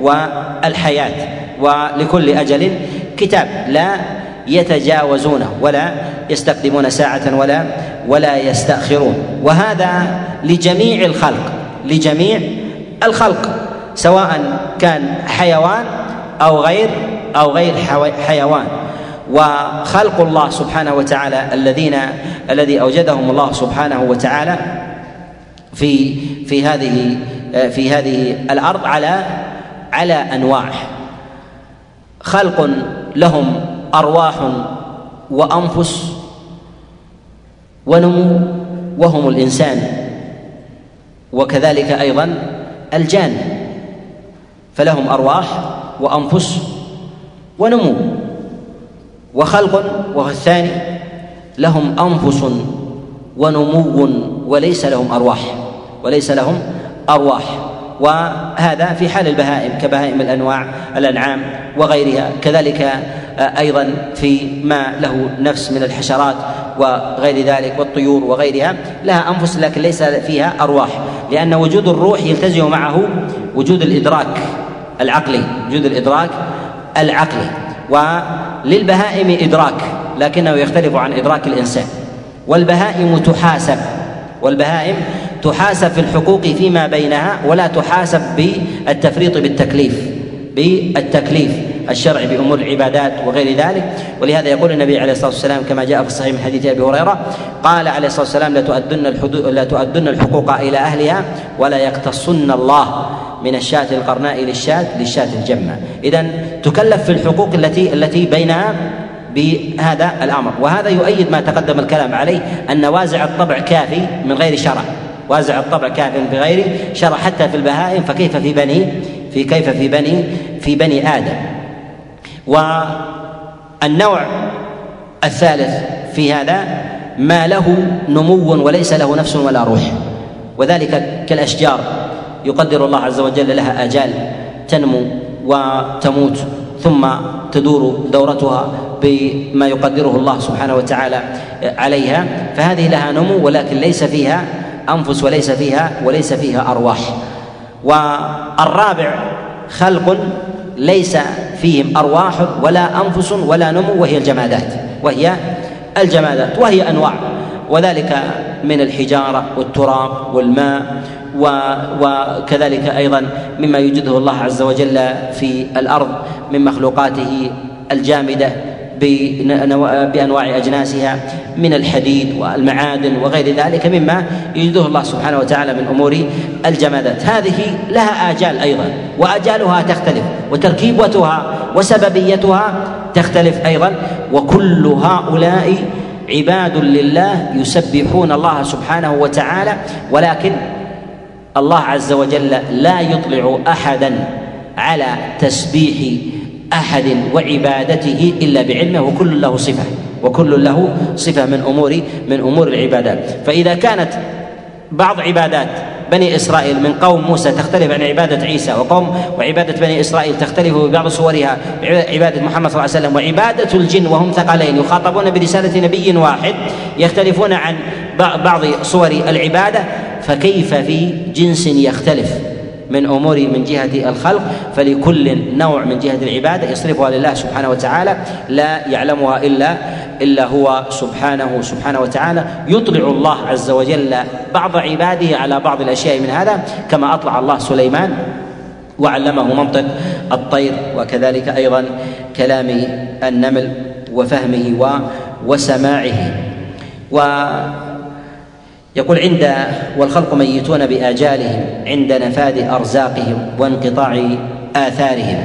والحياة. ولكل أجل كتاب لا يتجاوزونه ولا يستقدمون ساعة ولا ولا يستأخرون. وهذا لجميع الخلق لجميع الخلق سواء كان حيوان أو غير أو غير حيوان. وخلق الله سبحانه وتعالى الذين الذي أوجدهم الله سبحانه وتعالى في في هذه في هذه الأرض على على أنواع. خلق لهم أرواح وأنفس ونمو وهم الإنسان. وكذلك أيضا الجان. فلهم أرواح وأنفس ونمو. وخلق وهو الثاني لهم أنفس ونمو وليس لهم أرواح وليس لهم أرواح. وهذا في حال البهائم كبهائم الأنواع الأنعام وغيرها. كذلك أيضا في ما له نفس من الحشرات وغير ذلك والطيور وغيرها لها أنفس لكن ليس فيها أرواح. لأن وجود الروح يلتزم معه وجود الإدراك العقلي وجود الإدراك العقلي. وللبهائم إدراك لكنه يختلف عن إدراك الإنسان. والبهائم تحاسب والبهائم تحاسب في الحقوق فيما بينها ولا تحاسب بالتفريط بالتكليف بالتكليف. الشرعي بأمور العبادات وغير ذلك. ولهذا يقول النبي عليه الصلاة والسلام كما جاء في الصحيح من حديث أبي هريرة قال عليه الصلاة والسلام لتؤدن الحدود لا تؤدن الحقوق إلى أهلها ولا يقتصن الله من الشاة القرناء للشاة للشاة الجمة. إذا تكلف في الحقوق التي التي بينها بهذا الأمر. وهذا يؤيد ما تقدم الكلام عليه أن وازع الطبع كافي من غير شرع. وازع الطبع كاف بغير شرع حتى في البهائم فكيف في بني في كيف في بني في بني آدم؟ والنوع الثالث في هذا ما له نمو وليس له نفس ولا روح. وذلك كالأشجار يقدر الله عز وجل لها آجال تنمو وتموت ثم تدور دورتها بما يقدره الله سبحانه وتعالى عليها. فهذه لها نمو ولكن ليس فيها أنفس وليس فيها وليس فيها أرواح. والرابع خلق ليس فيهم أرواح ولا أنفس ولا نمو وهي الجمادات وهي الجمادات وهي أنواع وذلك من الحجارة والتراب والماء وكذلك أيضا مما يوجده الله عز وجل في الأرض من مخلوقاته الجامدة بأنواع أجناسها من الحديد والمعادن وغير ذلك مما يجده الله سبحانه وتعالى من أمور الجمادات. هذه لها آجال أيضا وآجالها تختلف وتركيبتها وسببيتها تختلف أيضا وكل هؤلاء عباد لله يسبحون الله سبحانه وتعالى ولكن الله عز وجل لا يطلع أحدا على تسبيح أحد وعبادته إلا بعلمه وكل له صفة وكل له صفة من أمور من أمور العبادات. فإذا كانت بعض عبادات بني إسرائيل من قوم موسى تختلف عن عبادة عيسى وقوم وعبادة بني إسرائيل تختلف ببعض صورها عبادة محمد صلى الله عليه وسلم وعبادة الجن وهم ثقلين يخاطبون برسالة نبي واحد يختلفون عن بعض صور العبادة فكيف في جنس يختلف؟ من امور من جهة الخلق فلكل نوع من جهة العبادة يصرفها لله سبحانه وتعالى لا يعلمها إلا إلا هو سبحانه سبحانه وتعالى. يطلع الله عز وجل بعض عباده على بعض الأشياء من هذا كما أطلع الله سليمان وعلمه منطق الطير وكذلك أيضا كلام النمل وفهمه وسماعه. و يقول عند والخلق ميتون بآجالهم عند نفاذ أرزاقهم وانقطاع آثارهم.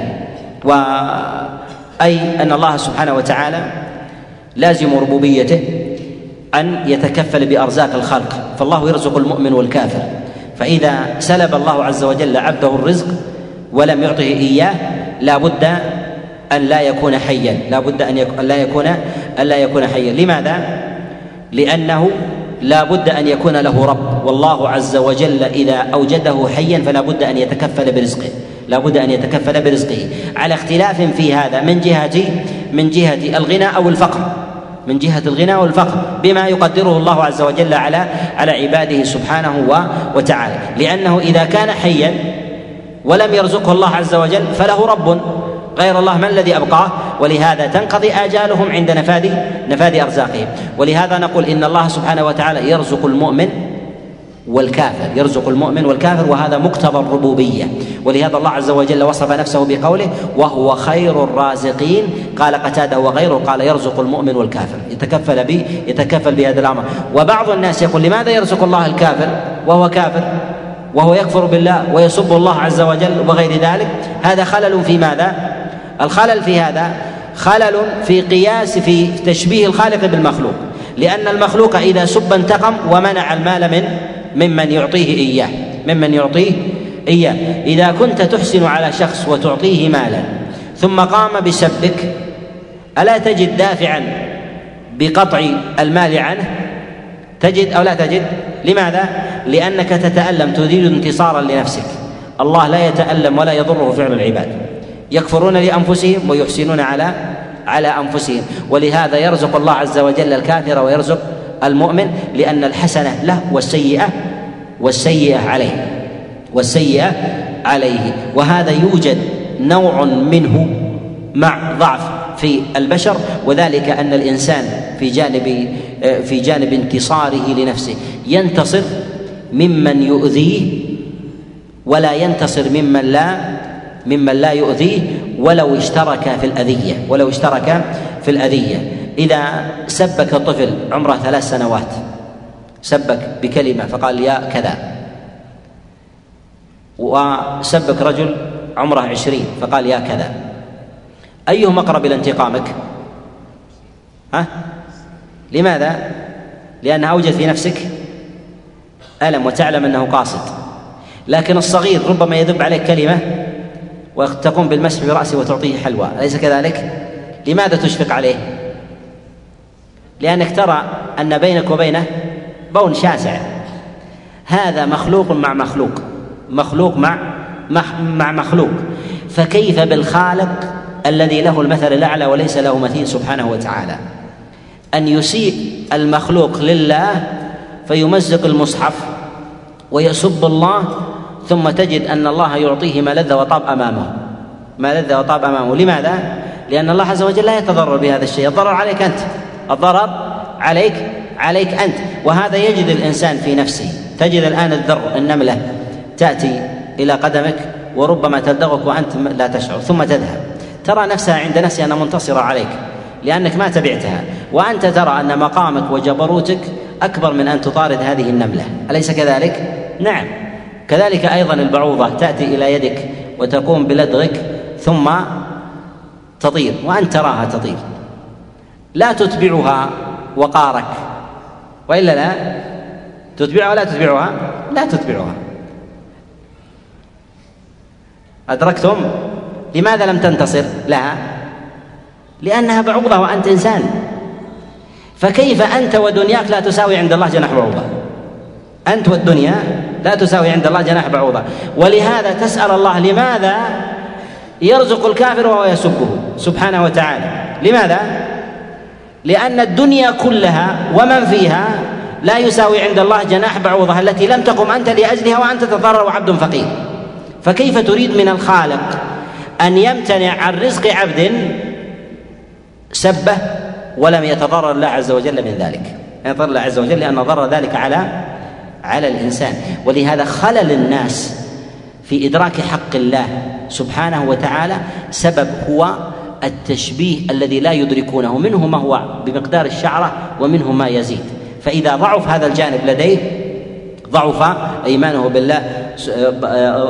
وأي أن الله سبحانه وتعالى لازم ربوبيته أن يتكفل بأرزاق الخلق. فالله يرزق المؤمن والكافر. فإذا سلب الله عز وجل عبده الرزق ولم يعطه إياه لا بد أن لا يكون حيا. لا بد أن لا يكون أن لا يكون حيا. لماذا؟ لأنه لا بد أن يكون له رب. والله عز وجل إذا أوجده حيا فلا بد أن يتكفل برزقه. لا بد أن يتكفل برزقه. على اختلاف في هذا من جهة من جهة الغنى أو الفقر. من جهة الغنى والفقر بما يقدره الله عز وجل على على عباده سبحانه وتعالى. لأنه إذا كان حيا ولم يرزقه الله عز وجل فله رب. غير الله ما الذي أبقاه؟ ولهذا تنقضي آجالهم عند نفاذ نفاذ أرزاقهم. ولهذا نقول إن الله سبحانه وتعالى يرزق المؤمن والكافر. يرزق المؤمن والكافر وهذا مقتضى الربوبية. ولهذا الله عز وجل وصف نفسه بقوله وهو خير الرازقين. قال قتادة وغيره. قال يرزق المؤمن والكافر. يتكفل به يتكفل بهذا الأمر. وبعض الناس يقول لماذا يرزق الله الكافر وهو كافر وهو يكفر بالله ويسب الله عز وجل وغير ذلك؟ هذا خلل في ماذا؟ الخلل في هذا خلل في قياس في تشبيه الخالق بالمخلوق لأن المخلوق إذا سب انتقم ومنع المال من ممن يعطيه إياه ممن يعطيه إياه. إذا كنت تحسن على شخص وتعطيه مالا ثم قام بسبك ألا تجد دافعا بقطع المال عنه؟ تجد أو لا تجد؟ لماذا؟ لأنك تتألم تريد انتصارا لنفسك. الله لا يتألم ولا يضره فعل العباد. يكفرون لأنفسهم ويحسنون على على أنفسهم. ولهذا يرزق الله عز وجل الكافر ويرزق المؤمن لأن الحسنة له والسيئه والسيئة عليه. والسيئة عليه. وهذا يوجد نوع منه مع ضعف في البشر وذلك أن الإنسان في جانب في جانب انتصاره لنفسه ينتصر ممن يؤذيه ولا ينتصر ممن لا ممن لا يؤذيه ولو اشترك في الأذية ولو اشترك في الأذية. إذا سبك طفل عمره ثلاث سنوات سبك بكلمة فقال يا كذا. وسبك رجل عمره عشرين فقال يا كذا. أيهما أقرب إلى انتقامك؟ ها؟ لماذا؟ لأنه أوجد في نفسك ألم وتعلم أنه قاصد. لكن الصغير ربما يذب عليك كلمة وتقوم بالمسح برأسه وتعطيه حلوى. أليس كذلك؟ لماذا تشفق عليه؟ لأنك ترى أن بينك وبينه بون شاسع. هذا مخلوق مع مخلوق. مخلوق مع مع مخلوق. فكيف بالخالق الذي له المثل الأعلى وليس له مثيل سبحانه وتعالى؟ أن يسيء المخلوق لله فيمزق المصحف ويسب الله ثم تجد أن الله يعطيه ما لذ وطاب أمامه. ما لذ وطاب أمامه. لماذا؟ لأن الله عز وجل لا يتضرر بهذا الشيء. الضرر عليك أنت. الضرر عليك عليك أنت. وهذا يجد الإنسان في نفسه. تجد الآن الذر النملة تأتي إلى قدمك وربما تلدغك وأنت لا تشعر ثم تذهب. ترى نفسها عند نفسها أنها منتصرة عليك لأنك ما تبعتها. وأنت ترى أن مقامك وجبروتك أكبر من أن تطارد هذه النملة. أليس كذلك؟ نعم. كذلك أيضا البعوضة تأتي إلى يدك وتقوم بلدغك ثم تطير وأنت تراها تطير. لا تتبعها وقارك. وإلا لا تتبعها ولا تتبعها؟ لا تتبعها. أدركتم؟ لماذا لم تنتصر؟ لها لأنها بعوضة وأنت إنسان. فكيف أنت ودنياك لا تساوي عند الله جناح بعوضة؟ أنت والدنيا لا تساوي عند الله جناح بعوضة. ولهذا تسأل الله لماذا يرزق الكافر وهو يسبه سبحانه وتعالى؟ لماذا؟ لأن الدنيا كلها ومن فيها لا يساوي عند الله جناح بعوضة التي لم تقم أنت لأجلها وأنت تضرر وعبد فقير. فكيف تريد من الخالق أن يمتنع عن رزق عبد سبه ولم يتضرر الله عز وجل من ذلك؟ يتضرر الله عز وجل لأن ضر ذلك على على الإنسان. ولهذا خلل الناس في إدراك حق الله سبحانه وتعالى. سبب هو التشبيه الذي لا يدركونه. منه ما هو بمقدار الشعرة ومنه ما يزيد. فإذا ضعف هذا الجانب لديه ضعف إيمانه بالله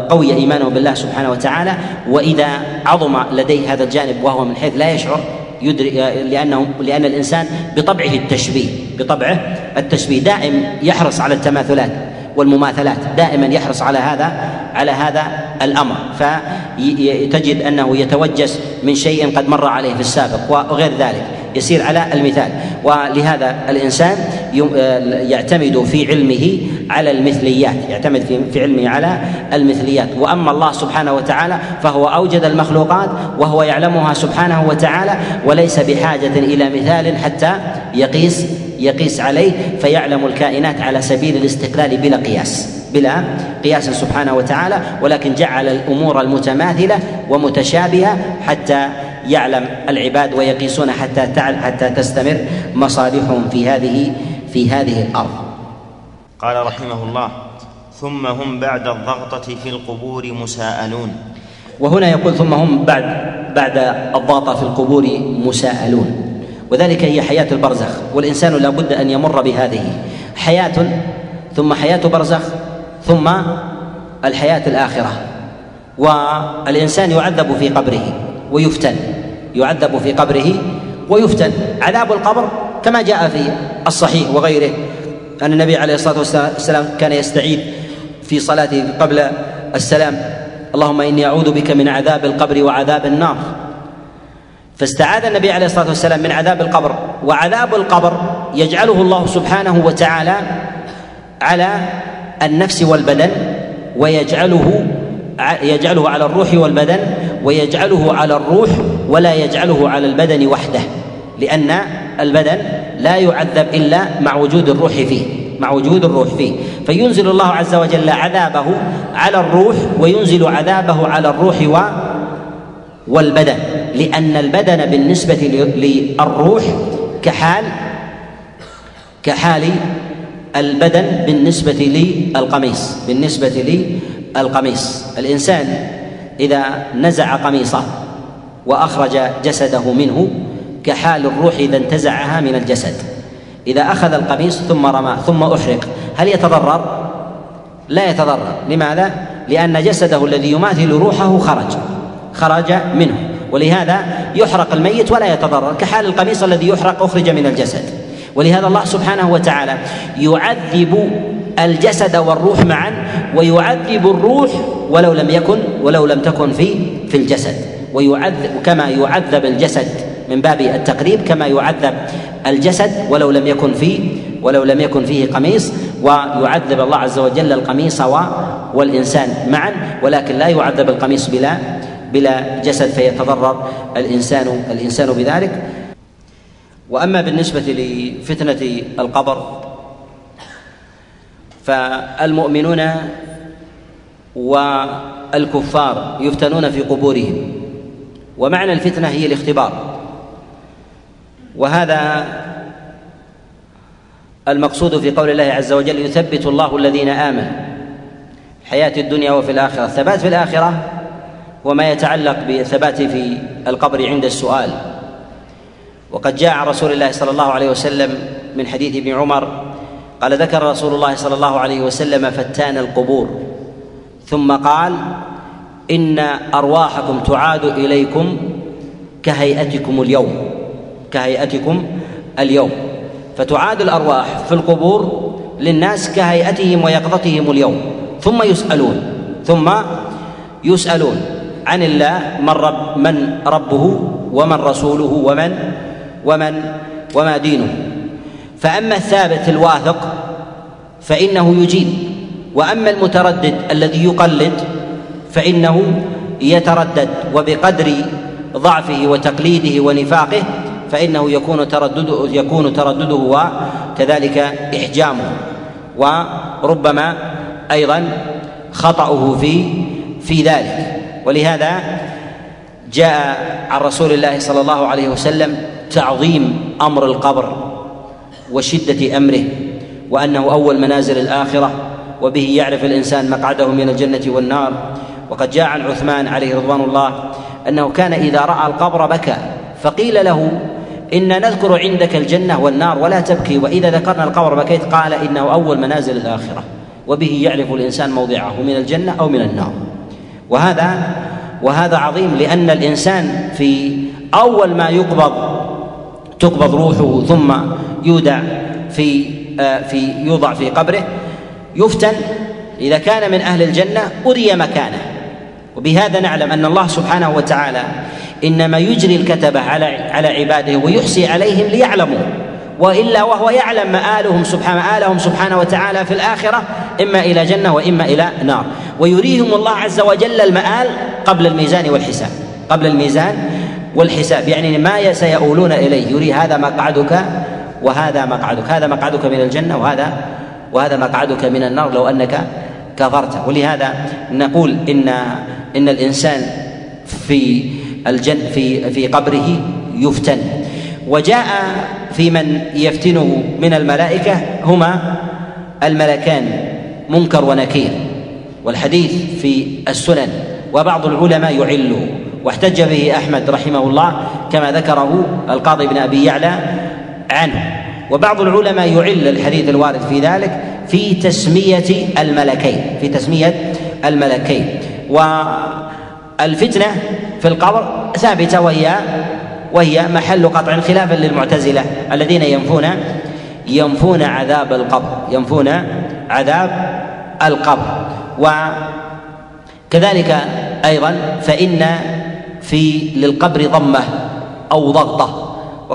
قوي إيمانه بالله سبحانه وتعالى. وإذا عظم لديه هذا الجانب وهو من حيث لا يشعر يدرك لأنه لأن الإنسان بطبعه التشبيه بطبعه التشبيه. دائم يحرص على التماثلات والمماثلات دائما يحرص على هذا على هذا الأمر. فتجد أنه يتوجس من شيء قد مر عليه في السابق وغير ذلك. يسير على المثال. ولهذا الإنسان يعتمد في علمه على المثليات يعتمد في علمه على المثليات. وأما الله سبحانه وتعالى فهو أوجد المخلوقات وهو يعلمها سبحانه وتعالى وليس بحاجة إلى مثال حتى يقيس يقيس عليه فيعلم الكائنات على سبيل الاستقلال بلا قياس بلا قياس سبحانه وتعالى. ولكن جعل الأمور المتماثلة ومتشابهة حتى يعلم العباد ويقيسون حتى حتى تستمر مصالحهم في هذه في هذه الأرض. قال رحمه الله: ثم هم بعد الضغطة في القبور مساءلون. وهنا يقول ثم هم بعد بعد الضغطة في القبور مساءلون. وذلك هي حياة البرزخ والإنسان لا بد أن يمر بهذه حياة ثم حياة برزخ ثم الحياة الآخرة والإنسان يعذب في قبره ويفتن يعذب في قبره ويفتن. عذاب القبر كما جاء في الصحيح وغيره. أن النبي عليه الصلاة والسلام كان يستعيذ في صلاته قبل السلام. اللهم إني أعوذ بك من عذاب القبر وعذاب النار. فاستعاذ النبي عليه الصلاة والسلام من عذاب القبر. وعذاب القبر يجعله الله سبحانه وتعالى على النفس والبدن ويجعله يجعله على الروح والبدن ويجعله على الروح ولا يجعله على البدن وحده لأن البدن لا يعذب إلا مع وجود الروح فيه مع وجود الروح فيه. فينزل الله عز وجل عذابه على الروح وينزل عذابه على الروح والبدن لأن البدن بالنسبة للروح كحال كحال البدن بالنسبة للقميص بالنسبة للقميص. الإنسان إذا نزع قميصه وأخرج جسده منه كحال الروح إذا انتزعها من الجسد إذا أخذ القميص ثم رماه ثم أحرق هل يتضرر؟ لا يتضرر لماذا؟ لأن جسده الذي يماثل روحه خرج خرج منه ولهذا يحرق الميت ولا يتضرر كحال القميص الذي يحرق أخرج من الجسد ولهذا الله سبحانه وتعالى يعذب الجسد والروح معا ويعذب الروح ولو لم يكن ولو لم تكن في في الجسد. ويعذب كما يعذب الجسد من باب التقريب كما يعذب الجسد ولو لم يكن فيه ولو لم يكن فيه قميص ويعذب الله عز وجل القميص والإنسان معا ولكن لا يعذب القميص بلا بلا جسد فيتضرر الإنسان الإنسان بذلك. وأما بالنسبة لفتنة القبر فالمؤمنون والكفار يفتنون في قبورهم. ومعنى الفتنة هي الاختبار. وهذا المقصود في قول الله عز وجل يثبت الله الذين آمنوا حياة الدنيا وفي الآخرة. الثبات في الآخرة وما يتعلق بالثبات في القبر عند السؤال. وقد جاء عن رسول الله صلى الله عليه وسلم من حديث ابن عمر قال ذكر رسول الله صلى الله عليه وسلم فتان القبور. ثم قال إن أرواحكم تعاد إليكم كهيئتكم اليوم كهيئتكم اليوم. فتعاد الأرواح في القبور للناس كهيئتهم ويقظتهم اليوم. ثم يسألون ثم يسألون عن الله من رب من ربه ومن رسوله ومن ومن وما دينه. فأما الثابت الواثق فإنه يجيب. وأما المتردد الذي يقلد فإنه يتردد وبقدر ضعفه وتقليده ونفاقه فإنه يكون تردده يكون تردده وكذلك إحجامه وربما أيضا خطأه في في ذلك. ولهذا جاء عن رسول الله صلى الله عليه وسلم تعظيم أمر القبر وشدة أمره وأنه أول منازل الآخرة وبه يعرف الإنسان مقعده من الجنة والنار. وقد جاء عن عثمان عليه رضوان الله أنه كان إذا رأى القبر بكى فقيل له إن نذكر عندك الجنة والنار ولا تبكي وإذا ذكرنا القبر بكيت قال إنه أول منازل الآخرة. وبه يعرف الإنسان موضعه من الجنة أو من النار. وهذا وهذا عظيم لأن الإنسان في أول ما يقبض تقبض روحه ثم يودع في آه، في يوضع في قبره يفتن إذا كان من أهل الجنة أري مكانه. وبهذا نعلم أن الله سبحانه وتعالى إنما يجري الكتبة على على عباده ويحصي عليهم ليعلموا. وإلا وهو يعلم مآلهم سبحانه مآلهم سبحانه وتعالى في الآخرة إما إلى جنة وإما إلى نار. ويريهم الله عز وجل المآل قبل الميزان والحساب. قبل الميزان والحساب. يعني ما سيؤولون إليه. يري هذا مقعدك وهذا مقعدك. هذا مقعدك من الجنة وهذا وهذا مقعدك من النار لو أنك كفرت. ولهذا نقول إن إن الإنسان في الجن في في قبره يفتن. وجاء في من يفتنه من الملائكة هما الملكان منكر ونكير. والحديث في السنن وبعض العلماء يعله. واحتج به أحمد رحمه الله كما ذكره القاضي بن أبي يعلى عنه. وبعض العلماء يعل الحديث الوارد في ذلك في تسمية الملكين في تسمية الملكين. والفتنة في القبر ثابتة وهي وهي محل قطع خلافا للمعتزلة الذين ينفون ينفون عذاب القبر ينفون عذاب القبر. وكذلك أيضا فإن في للقبر ضمة أو ضغطة.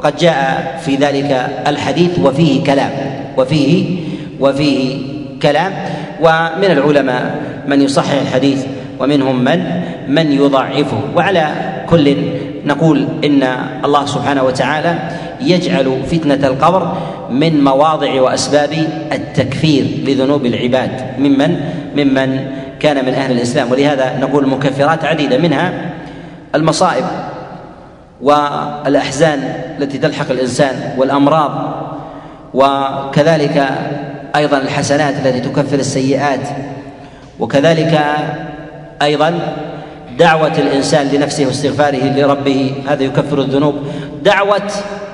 وقد جاء في ذلك الحديث وفيه كلام وفيه وفيه كلام. ومن العلماء من يصحح الحديث ومنهم من من يضعفه. وعلى كل نقول إن الله سبحانه وتعالى يجعل فتنة القبر من مواضع وأسباب التكفير لذنوب العباد. ممن؟ ممن كان من أهل الإسلام. ولهذا نقول مكفرات عديدة منها المصائب. والأحزان التي تلحق الإنسان والأمراض وكذلك أيضا الحسنات التي تكفر السيئات وكذلك أيضا دعوة الإنسان لنفسه واستغفاره لربه هذا يكفر الذنوب. دعوة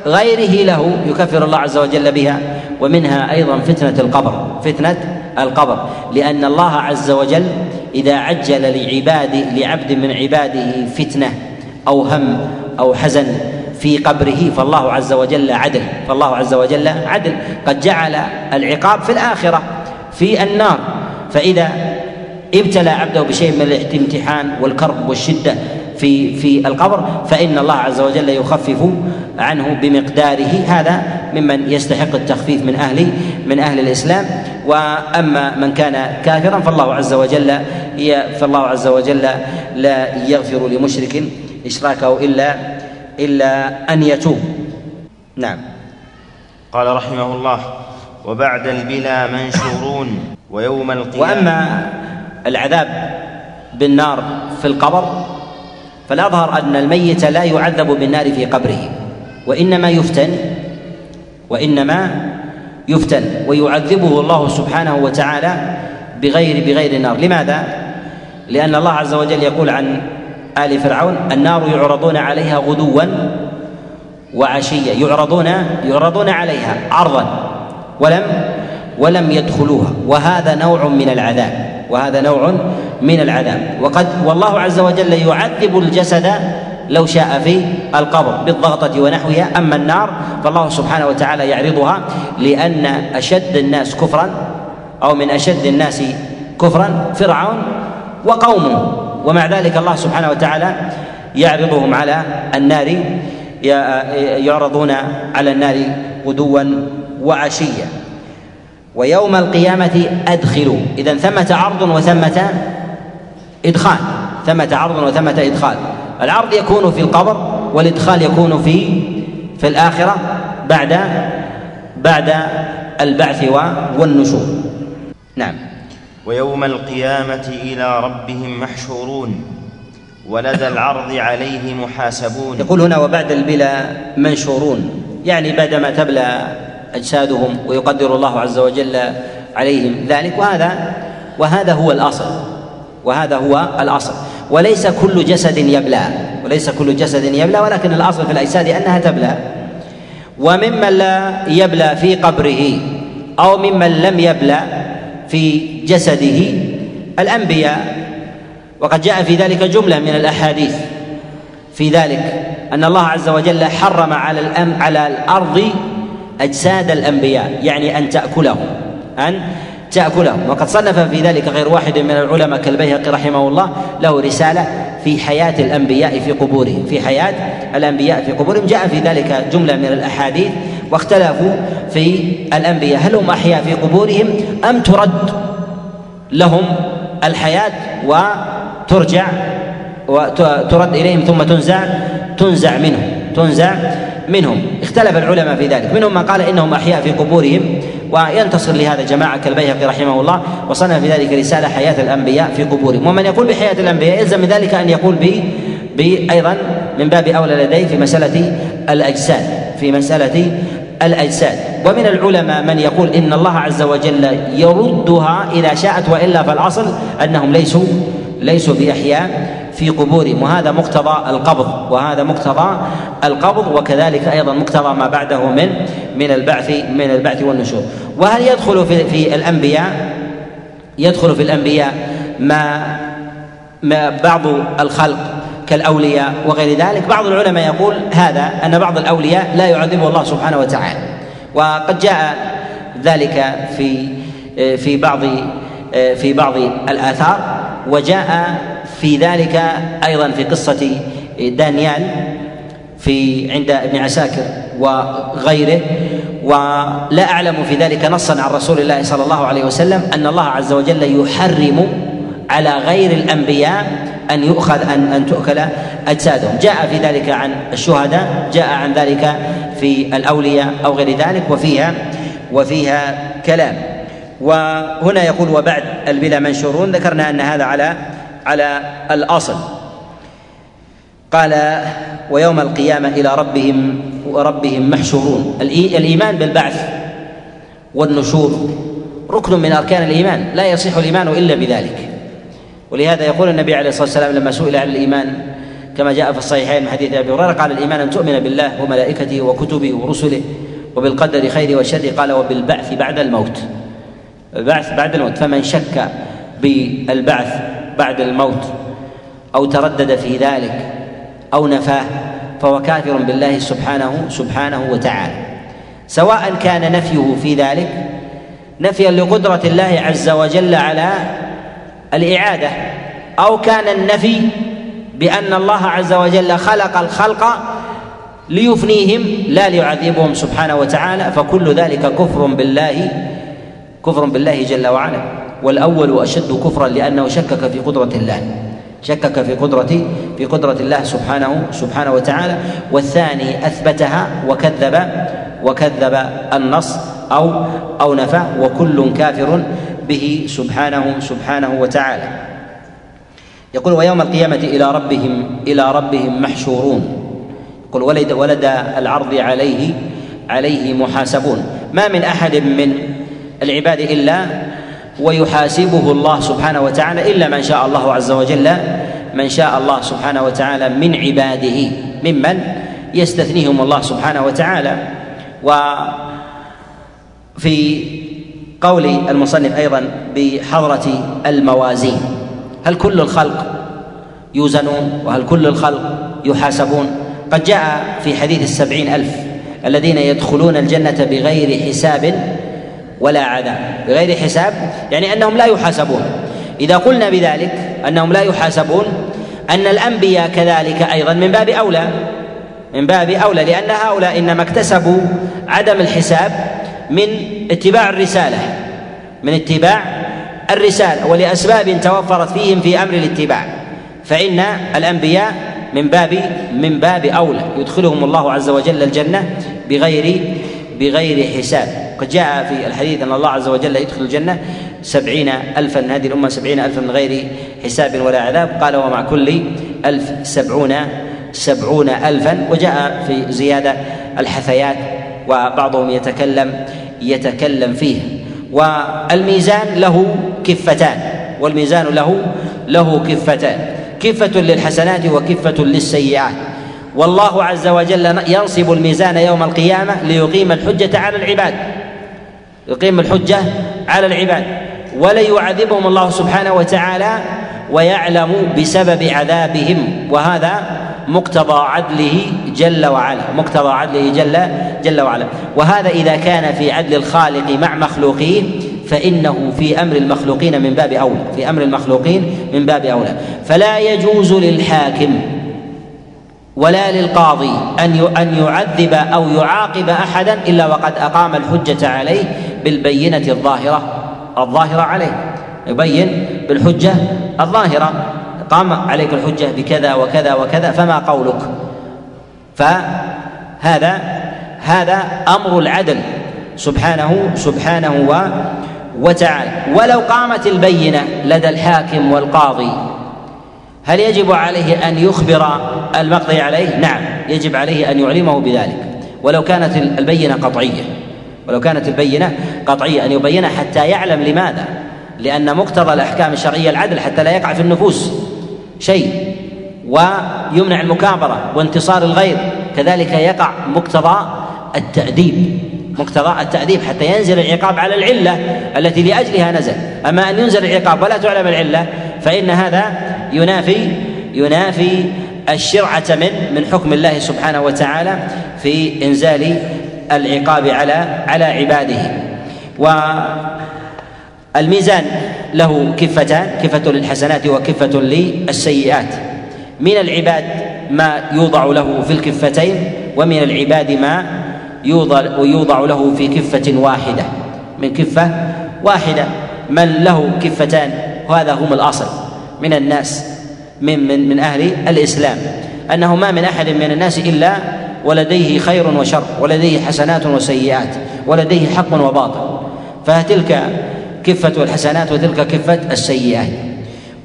غيره له يكفر الله عز وجل بها ومنها أيضا فتنة القبر. فتنة القبر. لأن الله عز وجل إذا عجل لعباد لعبد من عباده فتنة. أو هم أو حزن في قبره فالله عز وجل عدل فالله عز وجل عدل. قد جعل العقاب في الآخرة في النار. فإذا ابتلى عبده بشيء من الامتحان والكرب والشدة في في القبر فإن الله عز وجل يخفف عنه بمقداره. هذا ممن يستحق التخفيف من أهل من أهل الإسلام. وأما من كان كافرا فالله عز وجل فالله عز وجل لا يغفر لمشرك إشراكه إلا إلا أن يتوب. نعم. قال رحمه الله وبعد البلا منشورون ويوم القيامة. وأما العذاب بالنار في القبر فالأظهر أن الميت لا يعذب بالنار في قبره وإنما يفتن وإنما يفتن ويعذبه الله سبحانه وتعالى بغير بغير النار لماذا؟ لأن الله عز وجل يقول عن آل فرعون النار يعرضون عليها غدوا وعشيا يعرضون يعرضون عليها عرضا ولم ولم يدخلوها وهذا نوع من العذاب وهذا نوع من العذاب. وقد والله عز وجل يعذب الجسد لو شاء في القبر بالضغطة ونحوها أما النار فالله سبحانه وتعالى يعرضها لأن أشد الناس كفرا أو من أشد الناس كفرا فرعون وقومه. ومع ذلك الله سبحانه وتعالى يعرضهم على النار يعرضون على النار غدوا وعشيا. ويوم القيامة أدخلوا. إذا ثمة عرض وثمة إدخال. ثمة عرض وثمة إدخال. العرض يكون في القبر والإدخال يكون في في الآخرة بعد بعد البعث والنشور. نعم. ويوم القيامة إلى ربهم محشورون ولدى العرض عليه محاسبون. يقول هنا وبعد البلا منشورون. يعني بعدما تبلى أجسادهم ويقدر الله عز وجل عليهم ذلك وهذا وهذا هو الأصل. وهذا هو الأصل. وليس كل جسد يبلى. وليس كل جسد يبلى ولكن الأصل في الأجساد أنها تبلى. وممن لا يبلى في قبره أو ممن لم يبلى في جسده الأنبياء وقد جاء في ذلك جملة من الأحاديث في ذلك أن الله عز وجل حرم على الأم على الأرض أجساد الأنبياء يعني أن تأكلهم أن تأكلهم. وقد صنف في ذلك غير واحد من العلماء كالبيهقي رحمه الله له رسالة في حياة الأنبياء في قبورهم في حياة الأنبياء في قبورهم. جاء في ذلك جملة من الأحاديث واختلفوا في الأنبياء. هل هم أحياء في قبورهم أم ترد لهم الحياة وترجع وترد إليهم ثم تنزع تنزع منهم تنزع منهم. اختلف العلماء في ذلك. منهم من قال إنهم أحياء في قبورهم وينتصر لهذا جماعة كالبيهقي رحمه الله وصنف في ذلك رسالة حياة الأنبياء في قبورهم. ومن يقول بحياة الأنبياء يلزم من ذلك أن يقول ب أيضا من باب أولى لديه في مسألة الأجساد في مسألة الأجساد. ومن العلماء من يقول إن الله عز وجل يردها إذا شاءت وإلا فالاصل أنهم ليسوا ليسوا بإحياء في قبورهم. وهذا مقتضى القبض. وهذا مقتضى القبض. وكذلك أيضا مقتضى ما بعده من من البعث من البعث والنشور. وهل يدخل في في الانبياء يدخل في الأنبياء ما ما بعض الخلق كالأولياء وغير ذلك. بعض العلماء يقول هذا أن بعض الأولياء لا يعذبه الله سبحانه وتعالى. وقد جاء ذلك في في بعض في بعض الآثار وجاء في ذلك أيضا في قصة دانيال في عند ابن عساكر وغيره. ولا أعلم في ذلك نصا عن رسول الله صلى الله عليه وسلم أن الله عز وجل يحرم على غير الأنبياء أن يؤخذ ان أن تؤكل أجسادهم. جاء في ذلك عن الشهداء جاء عن ذلك في الأولياء أو غير ذلك وفيها وفيها كلام. وهنا يقول وبعد البلا منشورون ذكرنا أن هذا على على الأصل. قال ويوم القيامة إلى ربهم وربهم محشورون. الإيمان بالبعث والنشور ركن من أركان الإيمان لا يصح الإيمان إلا بذلك. ولهذا يقول النبي عليه الصلاة والسلام لما سئل عن الإيمان كما جاء في الصحيحين من حديث أبي هريرة قال الإيمان أن تؤمن بالله وملائكته وكتبه ورسله وبالقدر خيره وشره قال وبالبعث بعد الموت. البعث بعد الموت فمن شك بالبعث بعد الموت أو تردد في ذلك أو نفاه فهو كافر بالله سبحانه سبحانه وتعالى. سواء كان نفيه في ذلك نفيا لقدرة الله عز وجل على الإعادة. أو كان النفي بأن الله عز وجل خلق الخلق ليفنيهم لا ليعذبهم سبحانه وتعالى فكل ذلك كفر بالله كفر بالله جل وعلا. والأول أشد كفرا لأنه شكك في قدرة الله شكك في قدرة في قدرة الله سبحانه سبحانه وتعالى. والثاني أثبتها وكذب وكذب النص أو أو نفى وكل كافر به سبحانه سبحانه وتعالى. يقول ويوم القيامة إلى ربهم إلى ربهم محشورون. يقول ولد ولد العرض عليه عليه محاسبون. ما من أحد من العباد إلا ويحاسبه الله سبحانه وتعالى إلا من شاء الله عز وجل من شاء الله سبحانه وتعالى من عباده ممن يستثنيهم الله سبحانه وتعالى. وفي قول المصنف أيضا بحضرة الموازين. هل كل الخلق يوزنون وهل كل الخلق يحاسبون؟ قد جاء في حديث السبعين ألف الذين يدخلون الجنة بغير حساب ولا عذاب. بغير حساب يعني أنهم لا يحاسبون. إذا قلنا بذلك أنهم لا يحاسبون أن الأنبياء كذلك أيضا من باب أولى من باب أولى لأن هؤلاء إنما اكتسبوا عدم الحساب من اتباع الرسالة من اتباع الرسالة ولأسباب توفرت فيهم في أمر الاتباع. فإن الأنبياء من باب من باب أولى يدخلهم الله عز وجل الجنة بغير بغير حساب. قد جاء في الحديث أن الله عز وجل يدخل الجنة سبعين ألفا هذه الأمة سبعين ألفا من غير حساب ولا عذاب. قال ومع كل ألف سبعون سبعون ألفا وجاء في زيادة الحثيات وبعضهم يتكلم يتكلم فيه. والميزان له كفتان. والميزان له له كفتان. كفة للحسنات وكفة للسيئات. والله عز وجل ينصب الميزان يوم القيامة ليقيم الحجة على العباد. يقيم الحجة على العباد. وليعذبهم الله سبحانه وتعالى ويعلم بسبب عذابهم وهذا مقتضى عدله جل وعلا مقتضى عدله جل جل وعلا. وهذا إذا كان في عدل الخالق مع مخلوقيه فإنه في أمر المخلوقين من باب أولى في أمر المخلوقين من باب أولى. فلا يجوز للحاكم ولا للقاضي أن أن يعذب أو يعاقب أحدا إلا وقد أقام الحجة عليه بالبينة الظاهرة الظاهرة عليه. يبين بالحجة الظاهرة. قام عليك الحجة بكذا وكذا وكذا فما قولك؟ فهذا هذا أمر العدل. سبحانه سبحانه و وتعالى. ولو قامت البينة لدى الحاكم والقاضي هل يجب عليه أن يخبر المقضي عليه؟ نعم يجب عليه أن يعلمه بذلك. ولو كانت البينة قطعية. ولو كانت البينة قطعية أن يبينها حتى يعلم لماذا. لأن مقتضى الأحكام الشرعية العدل حتى لا يقع في النفوس شيء ويمنع المكابرة وانتصار الغير. كذلك يقع مقتضى التأديب مقتضى التأديب حتى ينزل العقاب على العلة التي لأجلها نزل. أما أن ينزل العقاب ولا تعلم العلة فإن هذا ينافي ينافي الشرعة من من حكم الله سبحانه وتعالى في إنزال العقاب على على عباده. والميزان له كفتان كفة للحسنات وكفة للسيئات. من العباد ما يوضع له في الكفتين ومن العباد ما يوضع له في كفة واحدة. من كفة واحدة. من له كفتان؟ وهذا هم الأصل. من الناس من من من أهل الإسلام. أنه ما من أحد من الناس إلا ولديه خير وشر ولديه حسنات وسيئات ولديه حق وباطل. فتلك كفة الحسنات وتلك كفة السيئات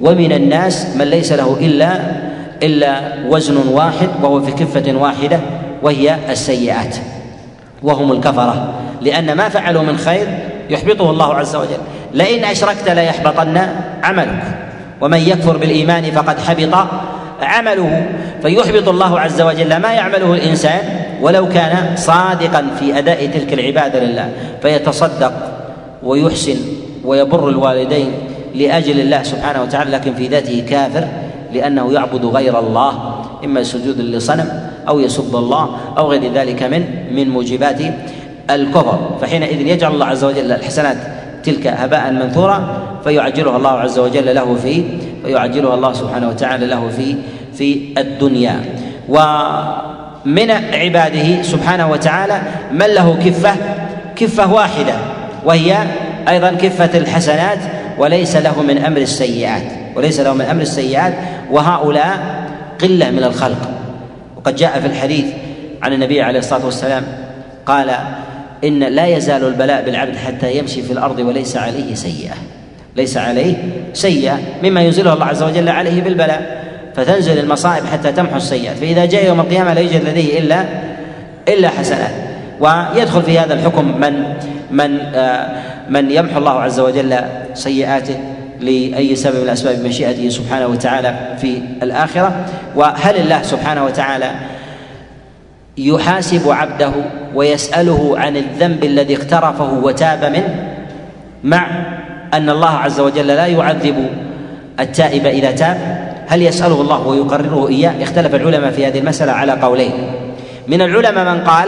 ومن الناس من ليس له إلا إلا وزن واحد وهو في كفة واحدة وهي السيئات. وهم الكفرة. لأن ما فعلوا من خير يحبطه الله عز وجل. لئن أشركت ليحبطن عملك. ومن يكفر بالإيمان فقد حبط عمله. فيحبط الله عز وجل ما يعمله الإنسان ولو كان صادقا في أداء تلك العبادة لله. فيتصدق ويحسن ويبر الوالدين لأجل الله سبحانه وتعالى لكن في ذاته كافر لأنه يعبد غير الله إما سجود لصنم أو يسب الله أو غير ذلك من من موجبات الكفر. فحينئذ يجعل الله عز وجل الحسنات تلك هباء منثورا فيعجلها الله عز وجل له في فيعجلها الله سبحانه وتعالى له في في الدنيا. ومن عباده سبحانه وتعالى من له كفة كفة واحدة وهي أيضا كفة الحسنات وليس له من أمر السيئات وليس له من أمر السيئات وهؤلاء قلة من الخلق. وقد جاء في الحديث عن النبي عليه الصلاة والسلام قال إن لا يزال البلاء بالعبد حتى يمشي في الأرض وليس عليه سيئة. ليس عليه سيئة مما ينزله الله عز وجل عليه بالبلاء. فتنزل المصائب حتى تمحو السيئات. فإذا جاء يوم القيامة لا يوجد لديه إلا إلا حسنات. ويدخل في هذا الحكم من من آه من يمحو الله عز وجل سيئاته لأي سبب من اسباب مشيئته سبحانه وتعالى في الآخرة. وهل الله سبحانه وتعالى يحاسب عبده ويسأله عن الذنب الذي اقترفه وتاب منه؟ مع أن الله عز وجل لا يعذب التائب إذا تاب. هل يسأله الله ويقرره إياه؟ اختلف العلماء في هذه المسألة على قولين. من العلماء من قال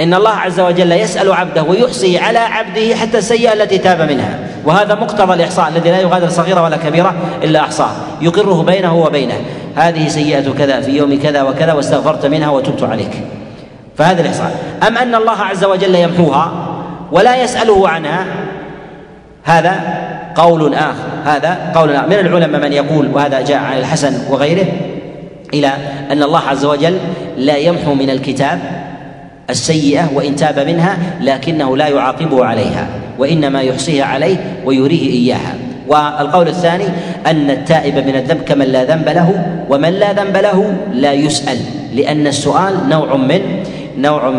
إن الله عز وجل يسأل عبده ويحصي على عبده حتى السيئة التي تاب منها. وهذا مقتضى الإحصاء الذي لا يغادر صغيرة ولا كبيرة إلا أحصاه. يقره بينه وبينه. هذه سيئة كذا في يوم كذا وكذا واستغفرت منها وتبت عليك. فهذا الإحصاء. أم أن الله عز وجل يمحوها ولا يسأله عنها؟ هذا قول آخر. هذا قول آخر. من العلماء من يقول وهذا جاء عن الحسن وغيره إلى أن الله عز وجل لا يمحو من الكتاب السيئة وإن تاب منها لكنه لا يعاقبه عليها وإنما يحصيها عليه ويريه إياها. والقول الثاني أن التائب من الذنب كمن لا ذنب له ومن لا ذنب له لا يسأل لأن السؤال نوع من نوع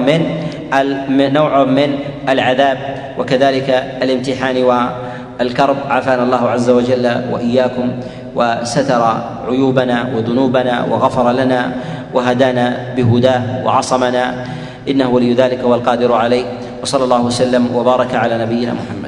من نوع من العذاب وكذلك الامتحان والكرب. عافانا الله عز وجل وإياكم وستر عيوبنا وذنوبنا وغفر لنا وهدانا بهداه وعصمنا. إنه ولي ذلك والقادر عليه وصلى الله وسلم وبارك على نبينا محمد.